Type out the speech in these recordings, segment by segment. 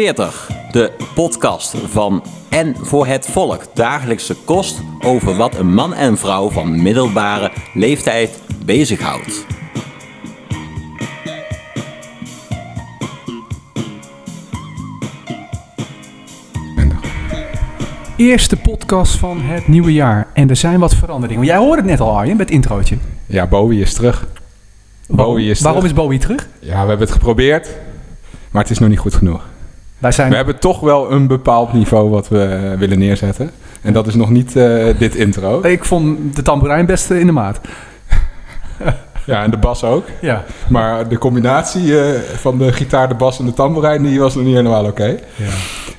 40, de podcast van En voor het Volk. Dagelijkse kost over wat een man en vrouw van middelbare leeftijd bezighoudt. Eerste podcast van het nieuwe jaar. En er zijn wat veranderingen. Jij hoorde het net al, Arjen, met het introotje. Ja, Bowie is terug. Waarom, Bowie is waarom terug. is Bowie terug? Ja, we hebben het geprobeerd, maar het is nog niet goed genoeg. Wij zijn... We hebben toch wel een bepaald niveau wat we willen neerzetten. En dat is nog niet eh, dit intro. Ik vond de tamboerijn best in de maat. Ja, en de bas ook. Ja. Maar de combinatie eh, van de gitaar, de bas en de tamboerijn, die was nog niet helemaal oké. ja.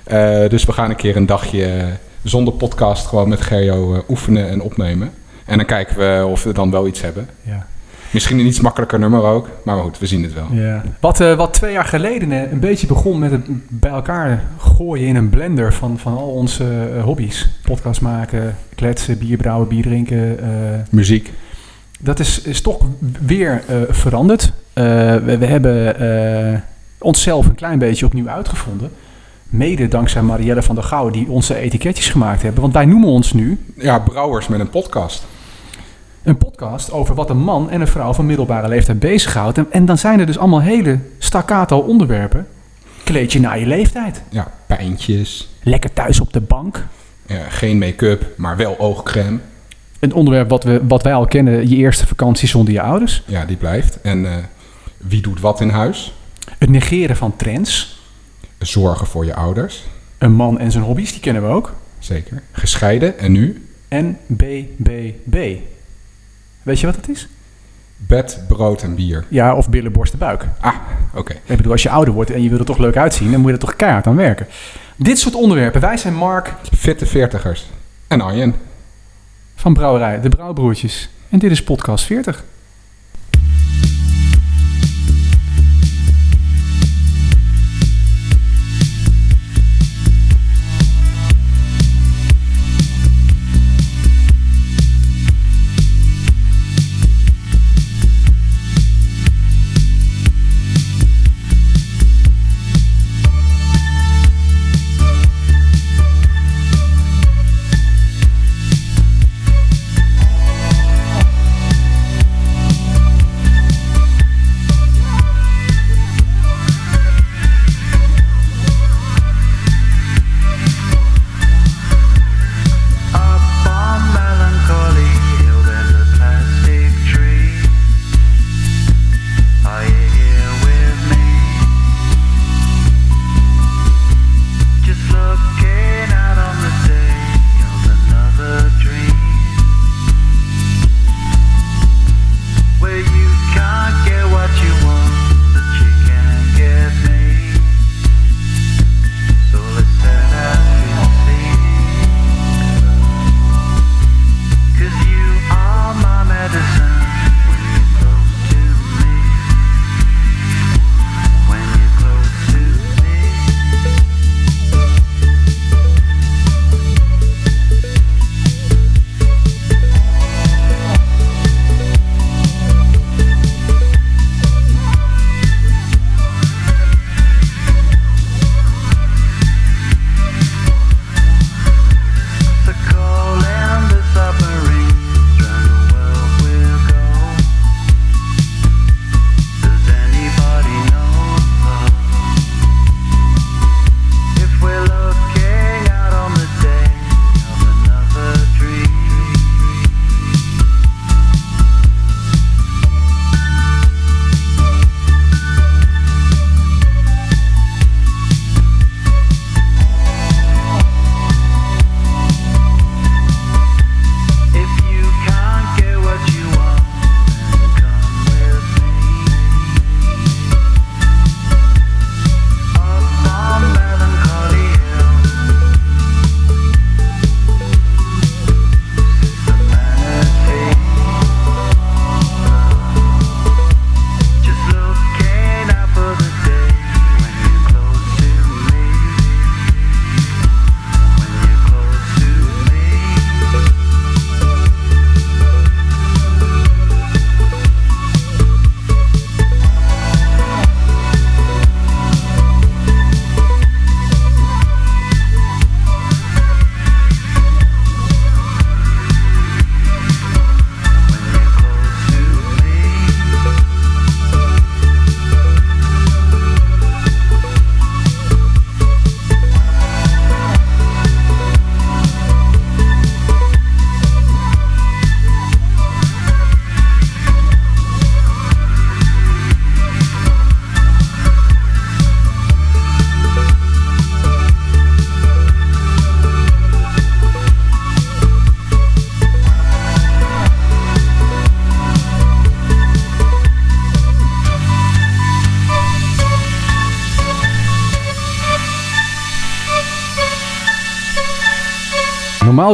Eh, dus we gaan een keer een dagje zonder podcast gewoon met Gerjo oefenen en opnemen. En dan kijken we of we dan wel iets hebben. ja. Misschien een iets makkelijker nummer ook, maar goed, we zien het wel. ja. Wat, eh, wat twee jaar geleden eh, een beetje begon met het bij elkaar gooien in een blender van, van al onze eh, hobby's. Podcast maken, kletsen, bier brouwen, bier drinken. Muziek. dat is, is toch weer veranderd. We, we hebben onszelf een klein beetje opnieuw uitgevonden. Mede dankzij Marielle van der Gouwen die onze etiketjes gemaakt hebben. Want wij noemen ons nu Ja, brouwers met een podcast. Een podcast over wat een man en een vrouw van middelbare leeftijd bezighoudt. En, en dan zijn er dus allemaal hele staccato onderwerpen. Kleed je naar je leeftijd. Ja, pijntjes. Lekker thuis op de bank. Ja, geen make-up, maar wel oogcreme. Een onderwerp wat, we, wat wij al kennen, je eerste vakantie zonder je ouders. Ja, die blijft. En eh, wie doet wat in huis? Het negeren van trends. Zorgen voor je ouders. Een man en zijn hobby's, die kennen we ook. Zeker. Gescheiden. En nu? En BBB. Weet je wat dat is? Bed, brood en bier. Ja, of billen, borst, de buik. Ah, oké. Ik bedoel, als je ouder wordt en je wil er toch leuk uitzien, dan moet je er toch keihard aan werken. Dit soort onderwerpen. Wij zijn Mark Fitte veertigers. En Arjen. van Brouwerij, de Brouwbroertjes. En dit is podcast 40.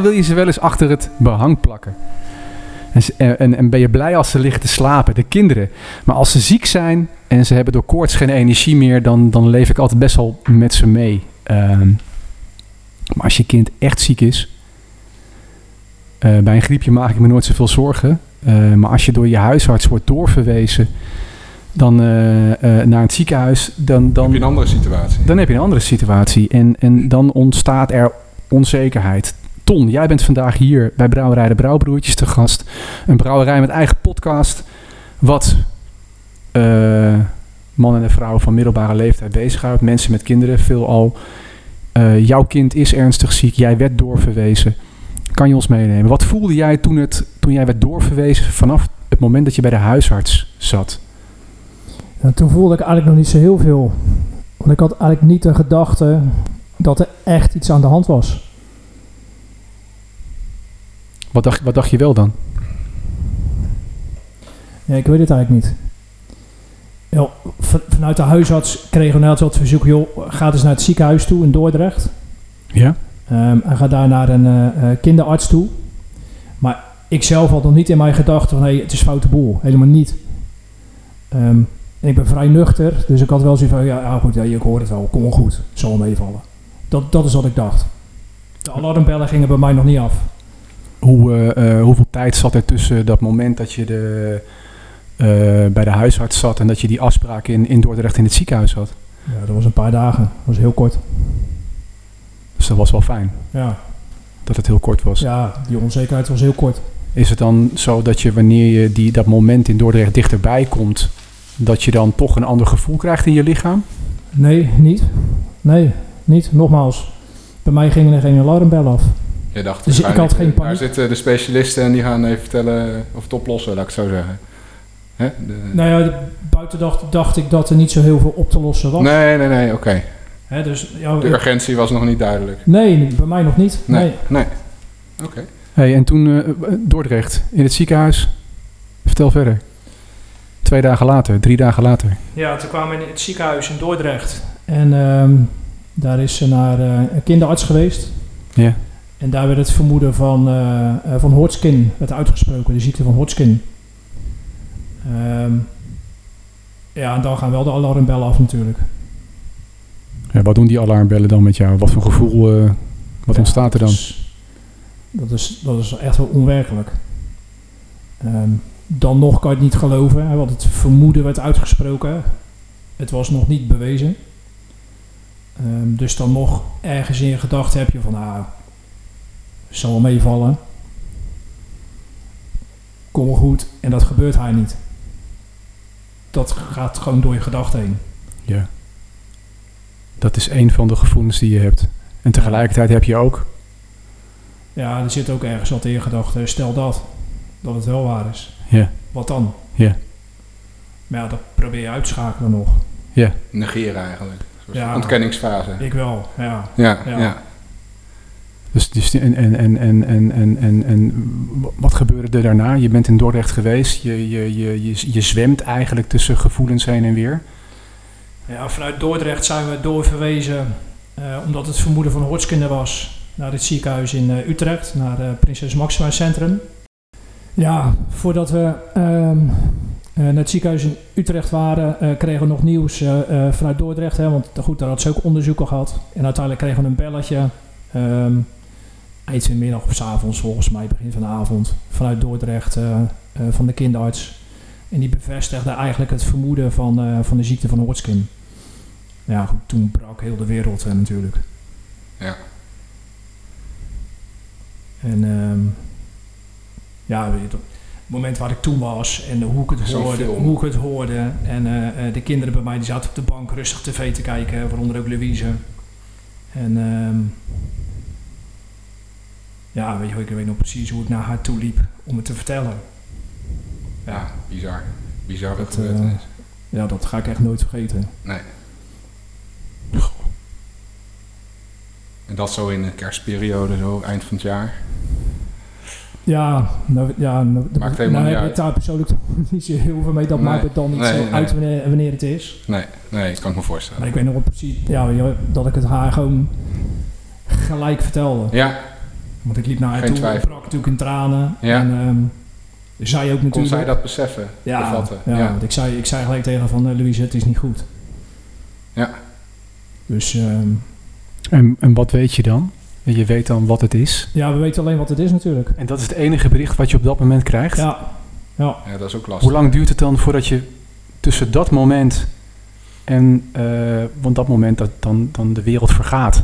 Wil je ze wel eens achter het behang plakken. En, en, en- en ben je blij als ze liggen te slapen, de kinderen. Maar als ze ziek zijn en ze hebben door koorts geen energie meer, dan, dan leef ik altijd best wel met ze mee. Ehm, maar als je kind echt ziek is, eh, bij een griepje maak ik me nooit zoveel zorgen. Eh, maar als je door je huisarts wordt doorverwezen dan, eh, naar het ziekenhuis, dan, Dan dan, heb je een andere situatie. dan heb je een andere situatie. En, en dan ontstaat er onzekerheid. Ton, jij bent vandaag hier bij Brouwerij de Brouwbroertjes te gast. Een brouwerij met eigen podcast. Wat eh, mannen en vrouwen van middelbare leeftijd bezighoudt. Mensen met kinderen, veelal. Eh jouw kind is ernstig ziek. Jij werd doorverwezen. Kan je ons meenemen? Wat voelde jij toen, het, toen jij werd doorverwezen vanaf het moment dat je bij de huisarts zat? Ja, toen voelde ik eigenlijk nog niet zo heel veel. Want ik had eigenlijk niet de gedachte dat er echt iets aan de hand was. Wat dacht, wat dacht je wel dan? Ja, ik weet het eigenlijk niet. Ja, van- vanuit de huisarts kregen we net het verzoek, joh, ga eens naar het ziekenhuis toe in Dordrecht. Ja? Ehm, en ga daar naar een eh, eh, kinderarts toe. Maar ik zelf had nog niet in mijn gedachten van, hé, het is foute boel. Helemaal niet. Ehm, en ik ben vrij nuchter, dus ik had wel zoiets van, ja, ja goed, ja, ik hoor het wel, kom wel goed, het zal meevallen. Dat, dat is wat ik dacht. De alarmbellen gingen bij mij nog niet af. Hoe, eh, eh, hoeveel tijd zat er tussen dat moment dat je de, eh, bij de huisarts zat en dat je die afspraak in, in Dordrecht in het ziekenhuis had? Ja, dat was een paar dagen, dat was heel kort. Dus dat was wel fijn Ja, dat het heel kort was. ja die onzekerheid was heel kort. Is het dan zo dat je wanneer je die, dat moment in Dordrecht dichterbij komt, dat je dan toch een ander gevoel krijgt in je lichaam? Nee, niet. Nee, niet. Nogmaals, bij mij gingen er geen alarmbellen af. Je dacht Dus ik had geen eh, Daar paniek. zitten de specialisten en die gaan even vertellen of het oplossen, laat ik het zo zeggen. Hè? De- Nou ja, buiten dacht, dacht ik dat er niet zo heel veel op te lossen was. nee, nee, nee, oké. Hè, dus, ja, De urgentie was nog niet duidelijk. nee, bij mij nog niet. Nee, Nee. nee. Oké. Hey, en toen eh, Dordrecht in het ziekenhuis. Vertel verder. Twee dagen later, drie dagen later. Ja, toen kwamen we in het ziekenhuis in Dordrecht. En ehm, daar is ze naar eh, een kinderarts geweest. Ja. En daar werd het vermoeden van, eh, van Hodgkin werd uitgesproken, de ziekte van Hodgkin. Ehm, ja, en dan gaan wel de alarmbellen af natuurlijk. Ja, wat doen die alarmbellen dan met jou? Wat voor gevoel, eh, wat Ja, ontstaat er dan? Dat is, dat is, dat is echt wel onwerkelijk. Ehm, dan nog kan je het niet geloven, hè, want het vermoeden werd uitgesproken. Het was nog niet bewezen. Ehm, dus dan nog ergens in je gedachten heb je van, nou, zal wel meevallen. Kom wel goed. En dat gebeurt hij niet. Dat gaat gewoon door je gedachten heen. Ja. Dat is een van de gevoelens die je hebt. En tegelijkertijd heb je ook. Ja, er zit ook ergens wat in je gedachten. Stel dat, dat het wel waar is. Ja. Wat dan? Ja. Maar ja, dat probeer je uit te schakelen nog. Negeren eigenlijk. Ja. Ontkenningsfase. Ik wel, ja. Ja, Ja. ja. Dus, dus en, en, en, en, en, en, en, wat gebeurde er daarna? Je bent in Dordrecht geweest. Je, je, je, je, je zwemt eigenlijk tussen gevoelens heen en weer. ja. Vanuit Dordrecht zijn we doorverwezen, eh, omdat het vermoeden van Hodgkin er was, naar het ziekenhuis in eh, Utrecht, naar het Prinses Maxima Centrum. Ja, voordat we ehm, eh, naar het ziekenhuis in Utrecht waren, eh, kregen we nog nieuws eh, eh, vanuit Dordrecht. Hè, want goed, daar had ze ook onderzoeken gehad. En uiteindelijk kregen we een belletje. ehm, eind van de middag of 's avonds, volgens mij begin van de avond, vanuit Dordrecht eh, eh, van de kinderarts. En die bevestigde eigenlijk het vermoeden van, eh, van de ziekte van Hodgkin. Ja, goed, toen brak heel de wereld natuurlijk. Ja. En ehm, ja, het moment waar ik toen was en hoe ik het hoorde, film. hoe ik het hoorde. En de kinderen bij mij die zaten op de bank rustig tv te kijken, waaronder ook Louise. En ehm, ja, weet je, ik weet nog precies hoe ik naar haar toe liep om het te vertellen. Ja, bizar. Bizarre Dat, gebeurtenis. Ja, dat ga ik echt nooit vergeten. Nee. En dat zo in de kerstperiode, zo eind van het jaar. Ja, nou, ja, nou, Maakt helemaal nou niet uit. ik daar persoonlijk niet zo heel veel mee. Dat Nee, maakt het dan niet nee, zo nee. uit wanneer, wanneer het is. Nee, nee, dat kan ik me Maar voorstellen. ik weet nog wel precies ja, dat ik het haar gewoon gelijk vertelde. Ja, Want ik liep naar haar Geen toe, ik twijfel. brak natuurlijk in tranen. Ja. En ehm, zij ook natuurlijk. Kon zij dat beseffen? ja, bevatten? ja, Ja. want ik zei, ik zei gelijk tegen haar van, eh, Louise, het is niet goed. Ja. Dus ehm, En, en wat weet je dan? Je weet dan wat het is. ja, we weten alleen wat het is natuurlijk. En dat is het enige bericht wat je op dat moment krijgt. Ja, ja. Ja, dat is ook lastig. Hoe lang duurt het dan voordat je tussen dat moment en, eh, want dat moment dat dan, dan de wereld vergaat,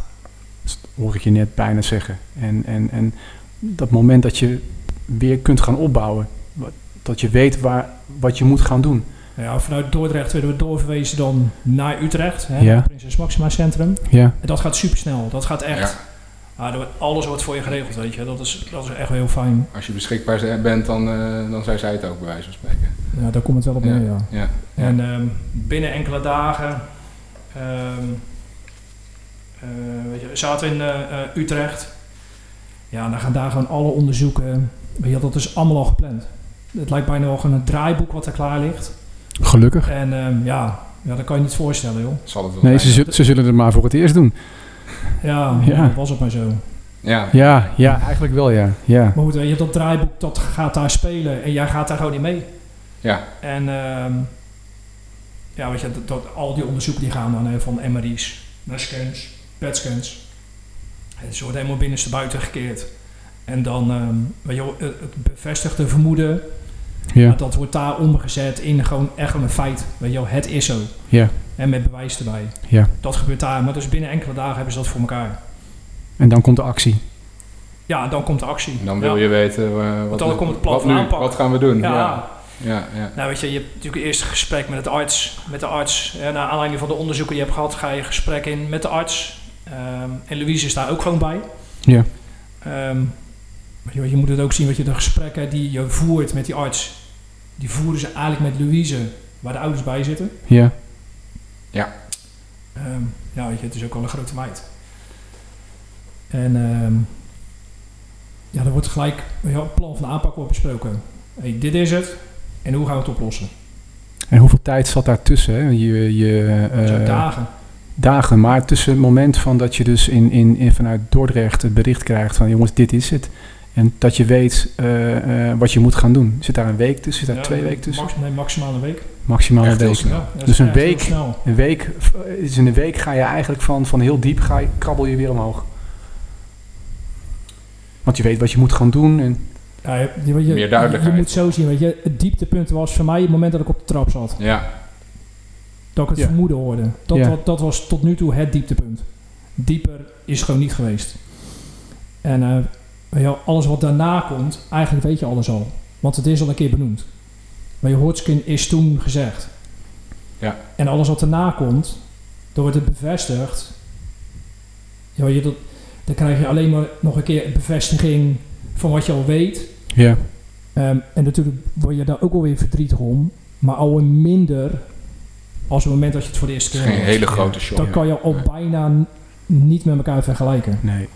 hoor ik je net bijna zeggen. En, en, en dat moment dat je weer kunt gaan opbouwen, wat- dat je weet waar, wat je moet gaan doen. ja, vanuit Dordrecht werden we doorverwezen dan naar Utrecht, hè, Ja. het Prinses Maxima Centrum. Ja, En dat gaat super snel. Dat gaat echt. Ja. Ah, wordt- alles wordt voor je geregeld, weet je. Dat is, dat is echt wel heel fijn. Als je beschikbaar bent, dan, eh, dan zijn zij het ook, bij wijze van spreken. Ja, daar komt het wel op neer, ja. Ja. ja. En ehm, binnen enkele dagen ehm, eh, weet je, zaten in eh, eh, Utrecht. Ja, dan gaan daar gewoon alle onderzoeken. Weet je, dat is allemaal al gepland. Het lijkt bijna wel een draaiboek wat er klaar ligt. gelukkig. En ehm, ja, ja, dat kan je niet voorstellen, joh. Zal het wel Nee, ze, ze zullen het maar voor het eerst doen. Ja, Ja. dat was het maar zo. Ja. Ja, ja eigenlijk wel ja. ja. Maar goed, weet je, dat draaiboek dat gaat daar spelen en jij gaat daar gewoon in mee. Ja. En ehm, ja, weet je, dat, dat- al die onderzoeken die gaan dan hè, van MRI's naar scans, PET-scans. En ze worden helemaal binnenstebuiten gekeerd. En dan, ehm, weet je, het bevestigde vermoeden, Ja, dat wordt daar omgezet in gewoon echt een feit. Weet je wel, het is zo. ja, En met bewijs erbij. ja. Dat gebeurt daar, maar dus binnen enkele dagen hebben ze dat voor elkaar. En dan komt de actie. Ja, dan komt de actie. Dan wil ja. je weten eh, wat, dan komt het plan wat nu, wat gaan we doen. Ja. Ja. Ja, ja. Nou, weet je, je hebt natuurlijk eerst een gesprek met het arts, met de arts. Ja, naar aanleiding van de onderzoeken die je hebt gehad, ga je gesprek in met de arts. Ehm, en Louise is daar ook gewoon bij. Ja, Ehm, maar je, je moet het ook zien, wat je de gesprekken die je voert met die arts, die voeren ze eigenlijk met Louise, waar de ouders bij zitten. ja, Ehm, ja, weet je, het is ook wel een grote meid. En ehm, ja, er wordt gelijk het plan van aanpak wordt besproken. Hey, dit is het. En hoe gaan we het oplossen? En hoeveel tijd zat daar tussen? Hè? Je, je, Dat zijn eh, dagen. Dagen, maar tussen het moment van dat je dus in, in, in vanuit Dordrecht het bericht krijgt van jongens, dit is het. En dat je weet eh, eh, wat je moet gaan doen. Zit daar een week tussen? Zit daar Ja, twee weken tussen? max- nee, maximaal een week. Maximaal een week. Ja, Dus een week. Een week, is in een week ga je eigenlijk van, van heel diep, ga je, krabbel je weer omhoog. Want je weet wat je moet gaan doen. En, Ja, je, je, je, Meer duidelijkheid. Je moet zo zien, weet je, het dieptepunt was voor mij het moment dat ik op de trap zat. Ja. Dat ik het Ja. vermoeden hoorde. Dat, Ja. dat, dat was tot nu toe het dieptepunt. Dieper is gewoon niet geweest. En eh, alles wat daarna komt, eigenlijk weet je alles al. Want het is al een keer benoemd. Maar je Hodgkin is toen gezegd. Ja. En alles wat daarna komt, dan wordt het bevestigd. Ja, je, dat, dan krijg je alleen maar nog een keer een bevestiging van wat je al weet. ja, Ehm, en natuurlijk word je daar ook alweer verdrietig om. Maar al een minder als het moment dat je het voor de eerste keer geen hoort. hele grote shock. Dan kan je al bijna niet met elkaar vergelijken. nee.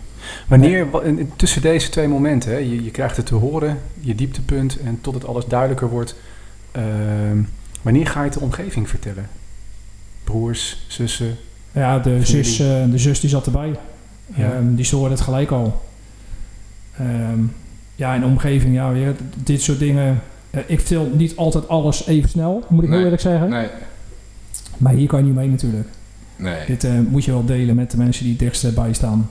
Wanneer, wa- en- en tussen deze twee momenten, hè, je, je krijgt het te horen, je dieptepunt, en tot het alles duidelijker wordt. ehm, wanneer ga je het de omgeving vertellen? Broers, zussen? Ja, de Familie. zus, eh, de zus die zat erbij. Ja. Ehm, die stoorde het gelijk al. Ehm, ja, in de omgeving, ja, weer, dit soort dingen. Eh, ik vertel niet altijd alles even snel, moet ik heel Nee. eerlijk zeggen. Nee. Maar hier kan je niet mee natuurlijk. Nee. Dit eh, moet je wel delen met de mensen die het dichtst bij staan.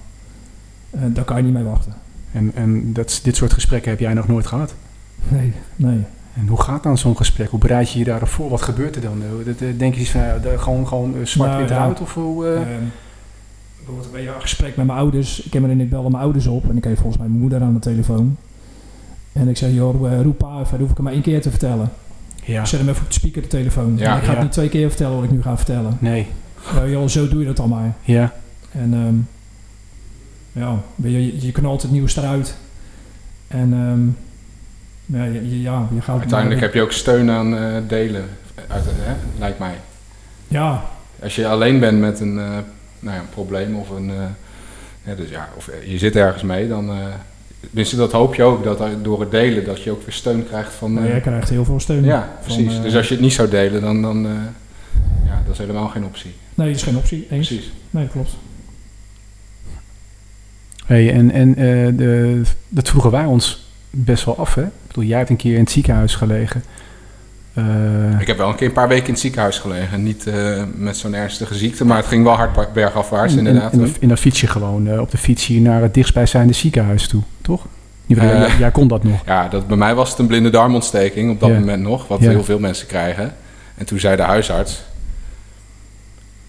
Eh, daar kan je niet mee wachten. En, en dat, dit soort gesprekken heb jij nog nooit gehad. Nee, nee. En hoe gaat dan zo'n gesprek? Hoe bereid je je daarop voor? Wat gebeurt er dan? Eh, dat, eh, Denk je iets van, ja, gewoon, gewoon eh, zwart-wit Nou, ja. Of hoe, eh? Ehm, bijvoorbeeld je een gesprek met mijn ouders. Ik heb me er niet bellen mijn ouders op. En ik heb volgens mij mijn moeder aan de telefoon. En ik zeg, joh, eh, roep pa even. Dat hoef ik hem maar één keer te vertellen. Ja, Zet hem even op de speaker de telefoon. Ja. En ik ga Ja. het niet twee keer vertellen wat ik nu ga vertellen. nee, Ja, joh, zo doe je dat dan maar. ja, En ehm, ja, je, je, je knalt het nieuws eruit. En ehm, ja, je, je- ja, je gaat... Uiteindelijk heb je ook steun aan eh, delen, uit, hè? lijkt mij. Ja, Als je alleen bent met een, eh, nou ja, een probleem of een. eh, ja, dus ja, of je zit ergens mee, dan. Tenminste, dat hoop je ook, dat door het delen, dat je ook weer steun krijgt van. maar eh, jij krijgt heel veel steun. ja, precies. eh, dus als je het niet zou delen, dan. dan eh, ja, dat is helemaal geen optie. Nee, dat is geen optie. Eens. Precies. Nee, klopt. Hey, en en eh, de, dat vroegen wij ons best wel af, hè? Ik bedoel, jij hebt een keer in het ziekenhuis gelegen. Eh, Ik heb wel een keer een paar weken in het ziekenhuis gelegen. Niet eh, met zo'n ernstige ziekte, maar het ging wel hard bergafwaarts inderdaad. En, en, en dan fiets je gewoon eh, op de fiets hier naar het dichtstbijzijnde ziekenhuis toe, toch? Eh. jij, jij kon dat nog. Ja, dat, bij mij was het een blinde darmontsteking op dat Ja. moment nog, wat Ja. heel veel mensen krijgen. En toen zei de huisarts,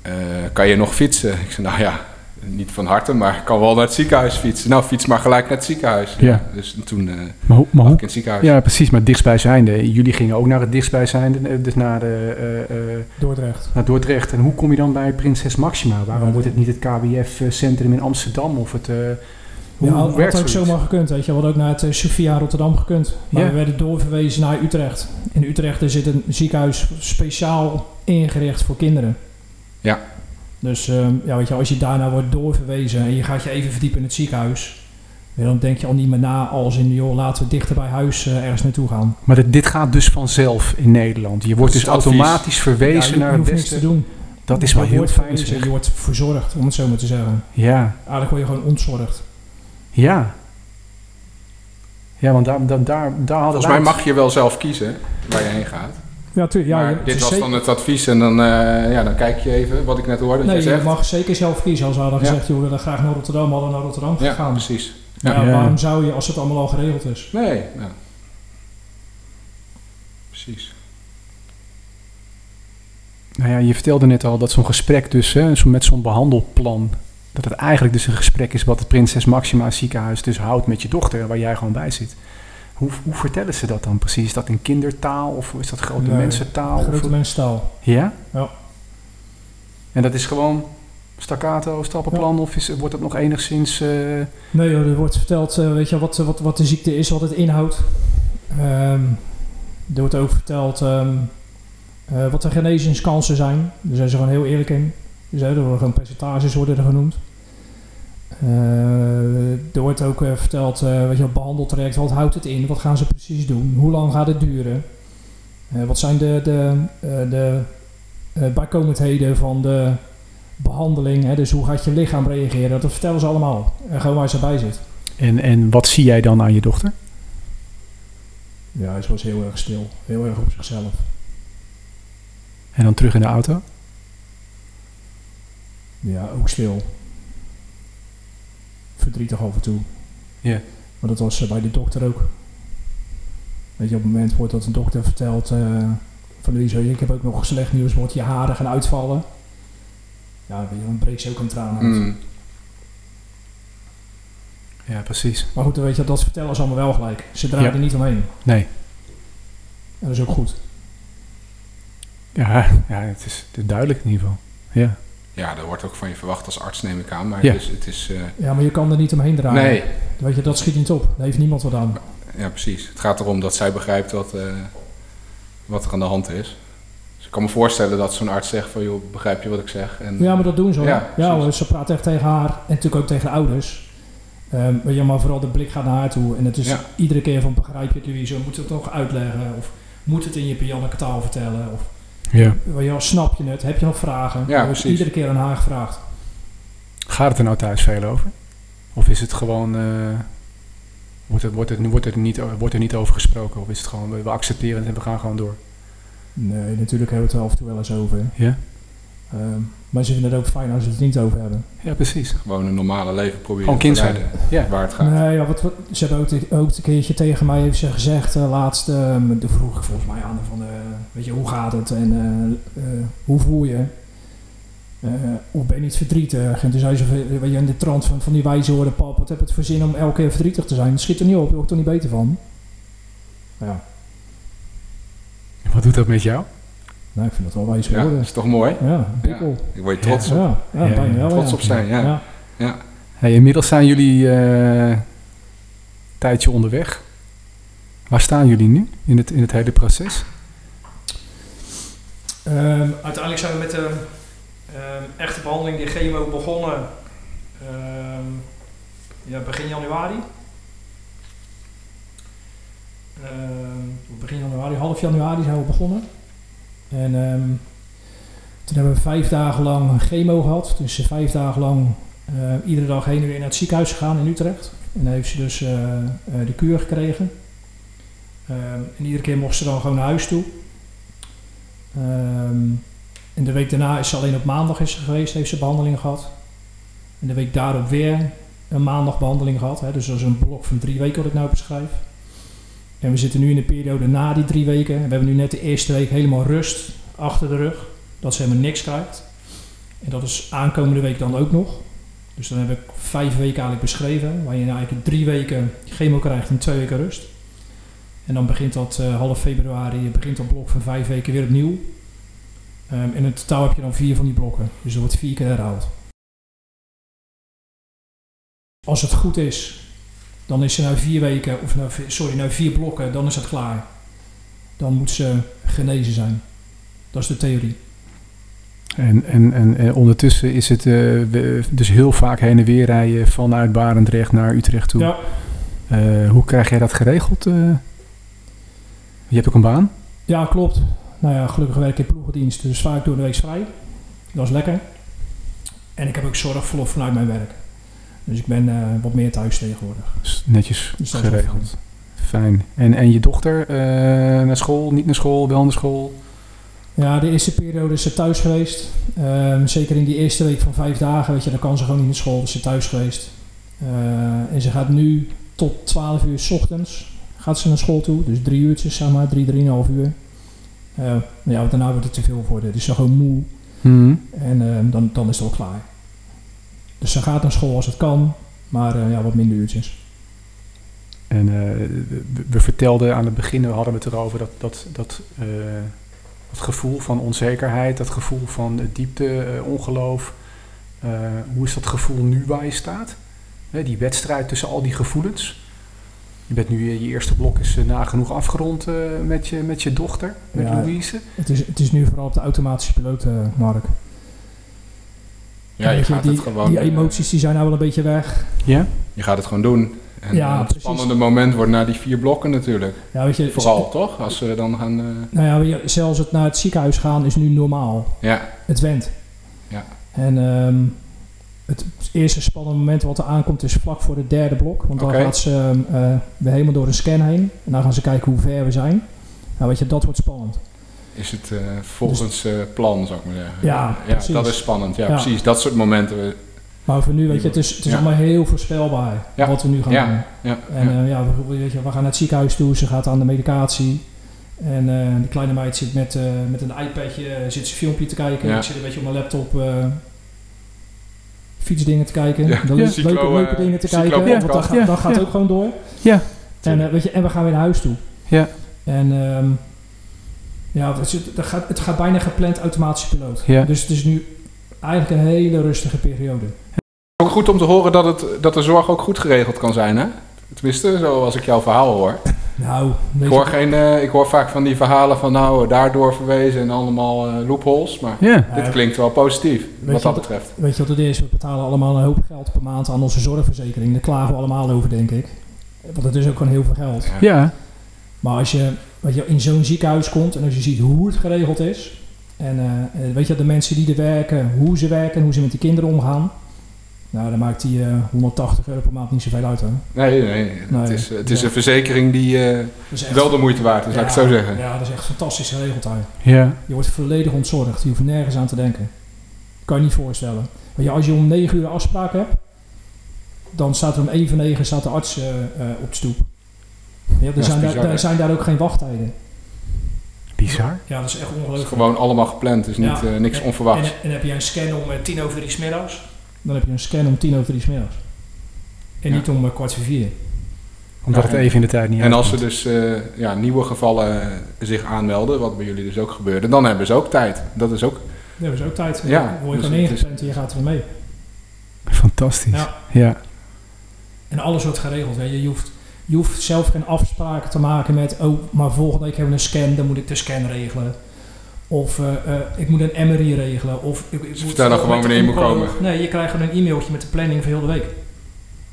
eh, kan je nog fietsen? Ik zei, nou ja, niet van harte, maar ik kan wel naar het ziekenhuis fietsen. Nou, fiets maar gelijk naar het ziekenhuis. Ja. Dus toen eh Maar, hoe- maar lag hoe, ik in het ziekenhuis. ja, precies, maar dichtstbijzijnde. Jullie gingen ook naar het dichtstbijzijnde, dus naar, de, eh, eh, Dordrecht. naar Dordrecht. En hoe kom je dan bij Prinses Maxima? Waarom Ja, wordt het niet het KWF-centrum in Amsterdam of het... hoe Ja, had, werkt had ook zoiets? zomaar gekund, weet je. We hadden ook naar het eh, Sophia Rotterdam gekund. Maar Ja. we werden doorverwezen naar Utrecht. In Utrecht er zit een ziekenhuis speciaal ingericht voor kinderen. Ja. Dus ehm, ja, weet je, als je daarna wordt doorverwezen en je gaat je even verdiepen in het ziekenhuis... ja, dan denk je al niet meer na als in, joh, laten we dichter bij huis eh, ergens naartoe gaan. Maar dit, dit gaat dus vanzelf in Nederland. Je wordt dus advies. automatisch Ja, verwezen je, naar je het niks te beste. doen. Dat is wel Je heel wordt fijn. Je wordt verzorgd, om het zo maar te zeggen. Ja, Eigenlijk word je gewoon ontzorgd. Ja. Ja, want daar, daar, daar, daar hadden Volgens mij mag je wel zelf kiezen waar je heen gaat. Ja, tuurlijk. Ja, maar dit was zeker- dan het advies en dan, eh, ja, dan kijk je even wat ik net hoorde dat Nee, je je zegt. mag zeker zelf kiezen. Als we hadden Ja. gezegd, joh, we willen graag naar Rotterdam, hadden we naar Rotterdam Ja, gegaan. precies. Ja, Ja. Waarom zou je als het allemaal al geregeld is? Nee, ja. Precies. Nou ja, je vertelde net al dat zo'n gesprek dus, hè, zo met zo'n behandelplan, dat het eigenlijk dus een gesprek is wat het Prinses Maxima ziekenhuis dus houdt met je dochter, waar jij gewoon bij zit. Hoe, hoe vertellen ze dat dan precies? Is dat in kindertaal of is dat grote Nee, mensentaal? Grote Of, mensentaal. ja? Ja. En dat is gewoon staccato, stappenplan of is, wordt dat nog enigszins... eh, Nee er wordt verteld, eh, weet je, wat, wat, wat de ziekte is, wat het inhoudt. Ehm, er wordt ook verteld ehm, eh, wat de genezingskansen zijn. Daar zijn ze gewoon heel eerlijk in. Dus hè, er worden gewoon percentages worden er genoemd. Eh, er wordt ook eh, verteld, eh, weet je, wat behandeltraject, wat houdt het in? Wat gaan ze precies doen? Hoe lang gaat het duren? Wat zijn de, de, de bijkomendheden van de behandeling? Hè? Dus hoe gaat je lichaam reageren? Dat vertellen ze allemaal. En gewoon waar ze bij zit. en, en wat zie jij dan aan je dochter? Ja, hij was heel erg stil. Heel erg op zichzelf. En dan terug in de auto? Ja, ook stil. Verdrietig en toe. Ja. Maar dat was eh, bij de dokter ook. Weet je, op het moment wordt dat een dokter vertelt... eh, van Louise, ik heb ook nog slecht nieuws, wordt je haren gaan uitvallen. Ja, weet je, dan breekt ze ook een traan uit. Mm. Ja, precies. Maar goed, dan weet je, dat vertellen ze allemaal wel gelijk. Ze draaien Ja. er niet omheen. Nee. En dat is ook goed. Ja, ja het, is, het is duidelijk in ieder geval. Ja. Ja, dat wordt ook van je verwacht als arts, neem ik aan. Maar Ja. het is... Het is eh, Ja, maar je kan er niet omheen draaien. nee, Weet je, dat schiet niet op. Daar heeft niemand wat aan. ja, precies. Het gaat erom dat zij begrijpt wat, eh, wat er aan de hand is. Dus ik kan me voorstellen dat zo'n arts zegt van... joh, begrijp je wat ik zeg? En, Ja, maar dat doen ze hoor. Ja, Ja, hoor, ze praat echt tegen haar en natuurlijk ook tegen de ouders. Ehm, weet je, maar vooral de blik gaat naar haar toe. En het is Ja. iedere keer van begrijp je het Louise, moet het nog uitleggen? Of moet het in je Pianneke taal vertellen? Of ja. wel, snap je het? Heb je nog vragen? Ja, Er precies. iedere keer aan haar gevraagd. Gaat het er nou thuis veel over? Of is het gewoon... eh, wordt, het, wordt, het, wordt, er niet, wordt er niet over gesproken? Of is het gewoon, we, we accepteren het en we gaan gewoon door? Nee, natuurlijk hebben we het er af en toe wel eens over. Ja? Ehm, maar ze vinden het ook fijn als ze het er niet over hebben. Ja, precies. Gewoon een normale leven proberen Gewoon te kind zijn. leiden Ja. waar het gaat. Nee, ja, wat, wat- ze hebben ook, te- ook een keertje tegen mij heeft ze gezegd, eh, laatst, eh, de vroeg ik volgens mij aan van, eh, weet je, hoe gaat het en eh, eh, hoe voel je? Eh, of ben je niet verdrietig? En toen zei ze, weet je, in de trant van, van die wijze woorden, pap, wat heb het voor zin om elke keer verdrietig te zijn? Dat schiet er niet op, daar word ik er niet beter van. Ja, Wat doet dat met jou? Nou, ik vind dat wel wijze Ja, woorden. dat is toch mooi? Ja. Ik word je trots Ja. op. Ja, ja, Ja, bijna wel, trots ja. op zijn, ja. ja. Hey, inmiddels zijn jullie eh, een tijdje onderweg. Waar staan jullie nu in het, in het hele proces? Ehm, uiteindelijk zijn we met de ehm, echte behandeling, die chemo, begonnen ehm, ja, begin januari. Ehm, begin januari, half januari zijn we begonnen. En ehm, toen hebben we vijf dagen lang chemo gehad. Dus vijf dagen lang Eh, iedere dag heen en weer naar het ziekenhuis gegaan in Utrecht. En heeft ze dus eh, eh, de kuur gekregen. Ehm, en iedere keer mocht ze dan gewoon naar huis toe. Ehm, en de week daarna is ze alleen op maandag is ze geweest, heeft ze behandeling gehad. En de week daarop weer een maandag behandeling gehad. Hè. Dus dat is een blok van drie weken wat ik nou beschrijf. En we zitten nu in de periode na die drie weken. En we hebben nu net de eerste week helemaal rust achter de rug. Dat ze helemaal niks krijgt. En dat is aankomende week dan ook nog. Dus dan heb ik vijf weken eigenlijk beschreven. Waar je eigenlijk drie weken chemo krijgt en twee weken rust. En dan begint dat eh, half februari, begint dat blok van vijf weken weer opnieuw. Ehm, en in totaal heb je dan vier van die blokken. Dus er wordt vier keer herhaald. Als het goed is, dan is ze na vier weken, of na, sorry, na vier blokken, dan is het klaar. Dan moet ze genezen zijn. Dat is de theorie. En, en, en, en ondertussen is het eh, dus heel vaak heen en weer rijden vanuit Barendrecht naar Utrecht toe. Ja, Eh, hoe krijg jij dat geregeld? eh? je hebt ook een baan? ja, klopt. Nou ja, gelukkig werk ik in ploegendienst, dus vaak door de week vrij. Dat is lekker. En ik heb ook zorgverlof vanuit mijn werk. Dus ik ben eh, wat meer thuis tegenwoordig. Dus netjes Dus geregeld. Fijn. En, en je dochter eh, naar school, niet naar school, wel naar school? Ja, de eerste periode is ze thuis geweest. Ehm, zeker in die eerste week van vijf dagen, weet je, dan kan ze gewoon niet naar school. Dus ze is thuis geweest. Eh, en ze gaat nu tot 12 uur s ochtends gaat ze naar school toe. Dus drie uurtjes, zeg maar, drie, drieënhalf uur. Ja, daarna wordt het te veel voor haar. Dus ze is gewoon moe. Mhm. En ehm, dan, dan is het wel klaar. Dus ze gaat naar school als het kan. Maar eh, ja, wat minder uurtjes. En eh, we, we vertelden aan het begin, we hadden het erover, dat, dat, dat, eh, dat gevoel van onzekerheid, dat gevoel van diepte, ongeloof. Hoe is dat gevoel nu waar je staat? Hè, die wedstrijd tussen al die gevoelens. Je bent nu, je eerste blok is nagenoeg afgerond met, je, met je dochter, met Ja. Louise. Het is, het is nu vooral op de automatische piloot, Mark. Ja, je gaat die, het gewoon... Die eh, emoties die zijn nou wel een beetje weg. Ja? Je gaat het gewoon doen. En Ja, eh, het precies. spannende moment wordt na die vier blokken natuurlijk. Ja, weet je, Vooral, toch? Als we dan gaan... eh, Nou ja, zelfs het naar het ziekenhuis gaan is nu normaal. ja, Het went. Ja. En ehm, het eerste spannende moment wat er aankomt is vlak voor het derde blok. Want dan gaat ze ehm, eh, weer helemaal door een scan heen. En dan gaan ze kijken hoe ver we zijn. Nou weet je, dat wordt spannend. Is het eh, volgens eh, plan, zou ik maar zeggen. Ja, dat is spannend. Ja, Ja. precies. Dat soort momenten. eh, Maar voor nu, weet je, het is, het is Ja. allemaal heel voorspelbaar Ja. wat we nu gaan Ja. doen. Ja, En ja. eh, ja, we, weet je, we gaan naar het ziekenhuis toe, ze gaat aan de medicatie. En eh die kleine meid zit met, eh, met een iPadje, zit ze een filmpje te kijken. Ja. Ik zit een beetje op mijn laptop eh, fietsdingen te kijken. Ja, De le- cyclo, leuke, leuke dingen te kijken. Want dat, gaat- Ja, dat gaat ja. ook gewoon door. Ja. En, eh, weet je, en we gaan weer naar huis toe. Ja. En ehm, ja, het, is- het, gaat, het gaat bijna gepland automatische piloot. Ja. Dus het is nu eigenlijk een hele rustige periode. Ook goed om te horen dat, het, dat de zorg ook goed geregeld kan zijn, hè? Tenminste, zoals ik jouw verhaal hoor. Nou, Ik hoor, geen, eh, ik hoor vaak van die verhalen van nou, daardoor verwezen en allemaal eh, loopholes. Maar Ja. dit klinkt wel positief, wat dat betreft. Weet je wat het is? We betalen allemaal een hoop geld per maand aan onze zorgverzekering. Daar klagen we allemaal over, denk ik. Want het is ook gewoon heel veel geld. Ja. Ja. Maar als je, weet je in zo'n ziekenhuis komt en als je ziet hoe het geregeld is... en eh, eh, weet je, de mensen die er werken, hoe ze werken en hoe ze met die kinderen omgaan... nou, dan maakt die eh, 180 euro per maand niet zoveel uit, hoor. Nee, nee, het Nee. is, het is Ja. een verzekering die eh, Dat echt- wel de moeite waard is, laat ik het Ja, zo zeggen. Ja, dat is echt fantastisch geregeld daar. Ja. Je wordt volledig ontzorgd. Je hoeft nergens aan te denken. Kan je niet voorstellen. Weet je, als je om 9 uur een afspraak hebt, dan staat er om even 9 staat de arts eh, eh, op de stoep. Ja, er, zijn daar, bizar, hè? er zijn daar ook geen wachttijden. Bizar. Ja, dat is echt Het is ongelooflijk. gewoon allemaal gepland, dus niet, Ja. eh, niks onverwachts. En, en heb je een scan om eh, tien over drie 's middags, dan heb je een scan om tien over drie 's middags. En Ja. niet om eh, kwart voor vier. Omdat Ja, het en- even in de tijd niet En als er dus eh, ja, nieuwe gevallen zich aanmelden, wat bij jullie dus ook gebeurde, dan hebben ze ook tijd. Dat is ook... Dat is ook tijd. Ja, Dan word je dus ingepland en je gaat er mee. Fantastisch. Ja. ja. En alles wordt geregeld. Je. Je, hoeft, je hoeft zelf geen afspraken te maken met... oh, maar volgende week hebben we een scan, dan moet ik de scan regelen. Of eh, eh, ik moet een MRI regelen. Of ik, ik vertellen met gewoon wanneer je moet komen. Nee, je krijgt gewoon een e-mailtje met de planning voor heel de week.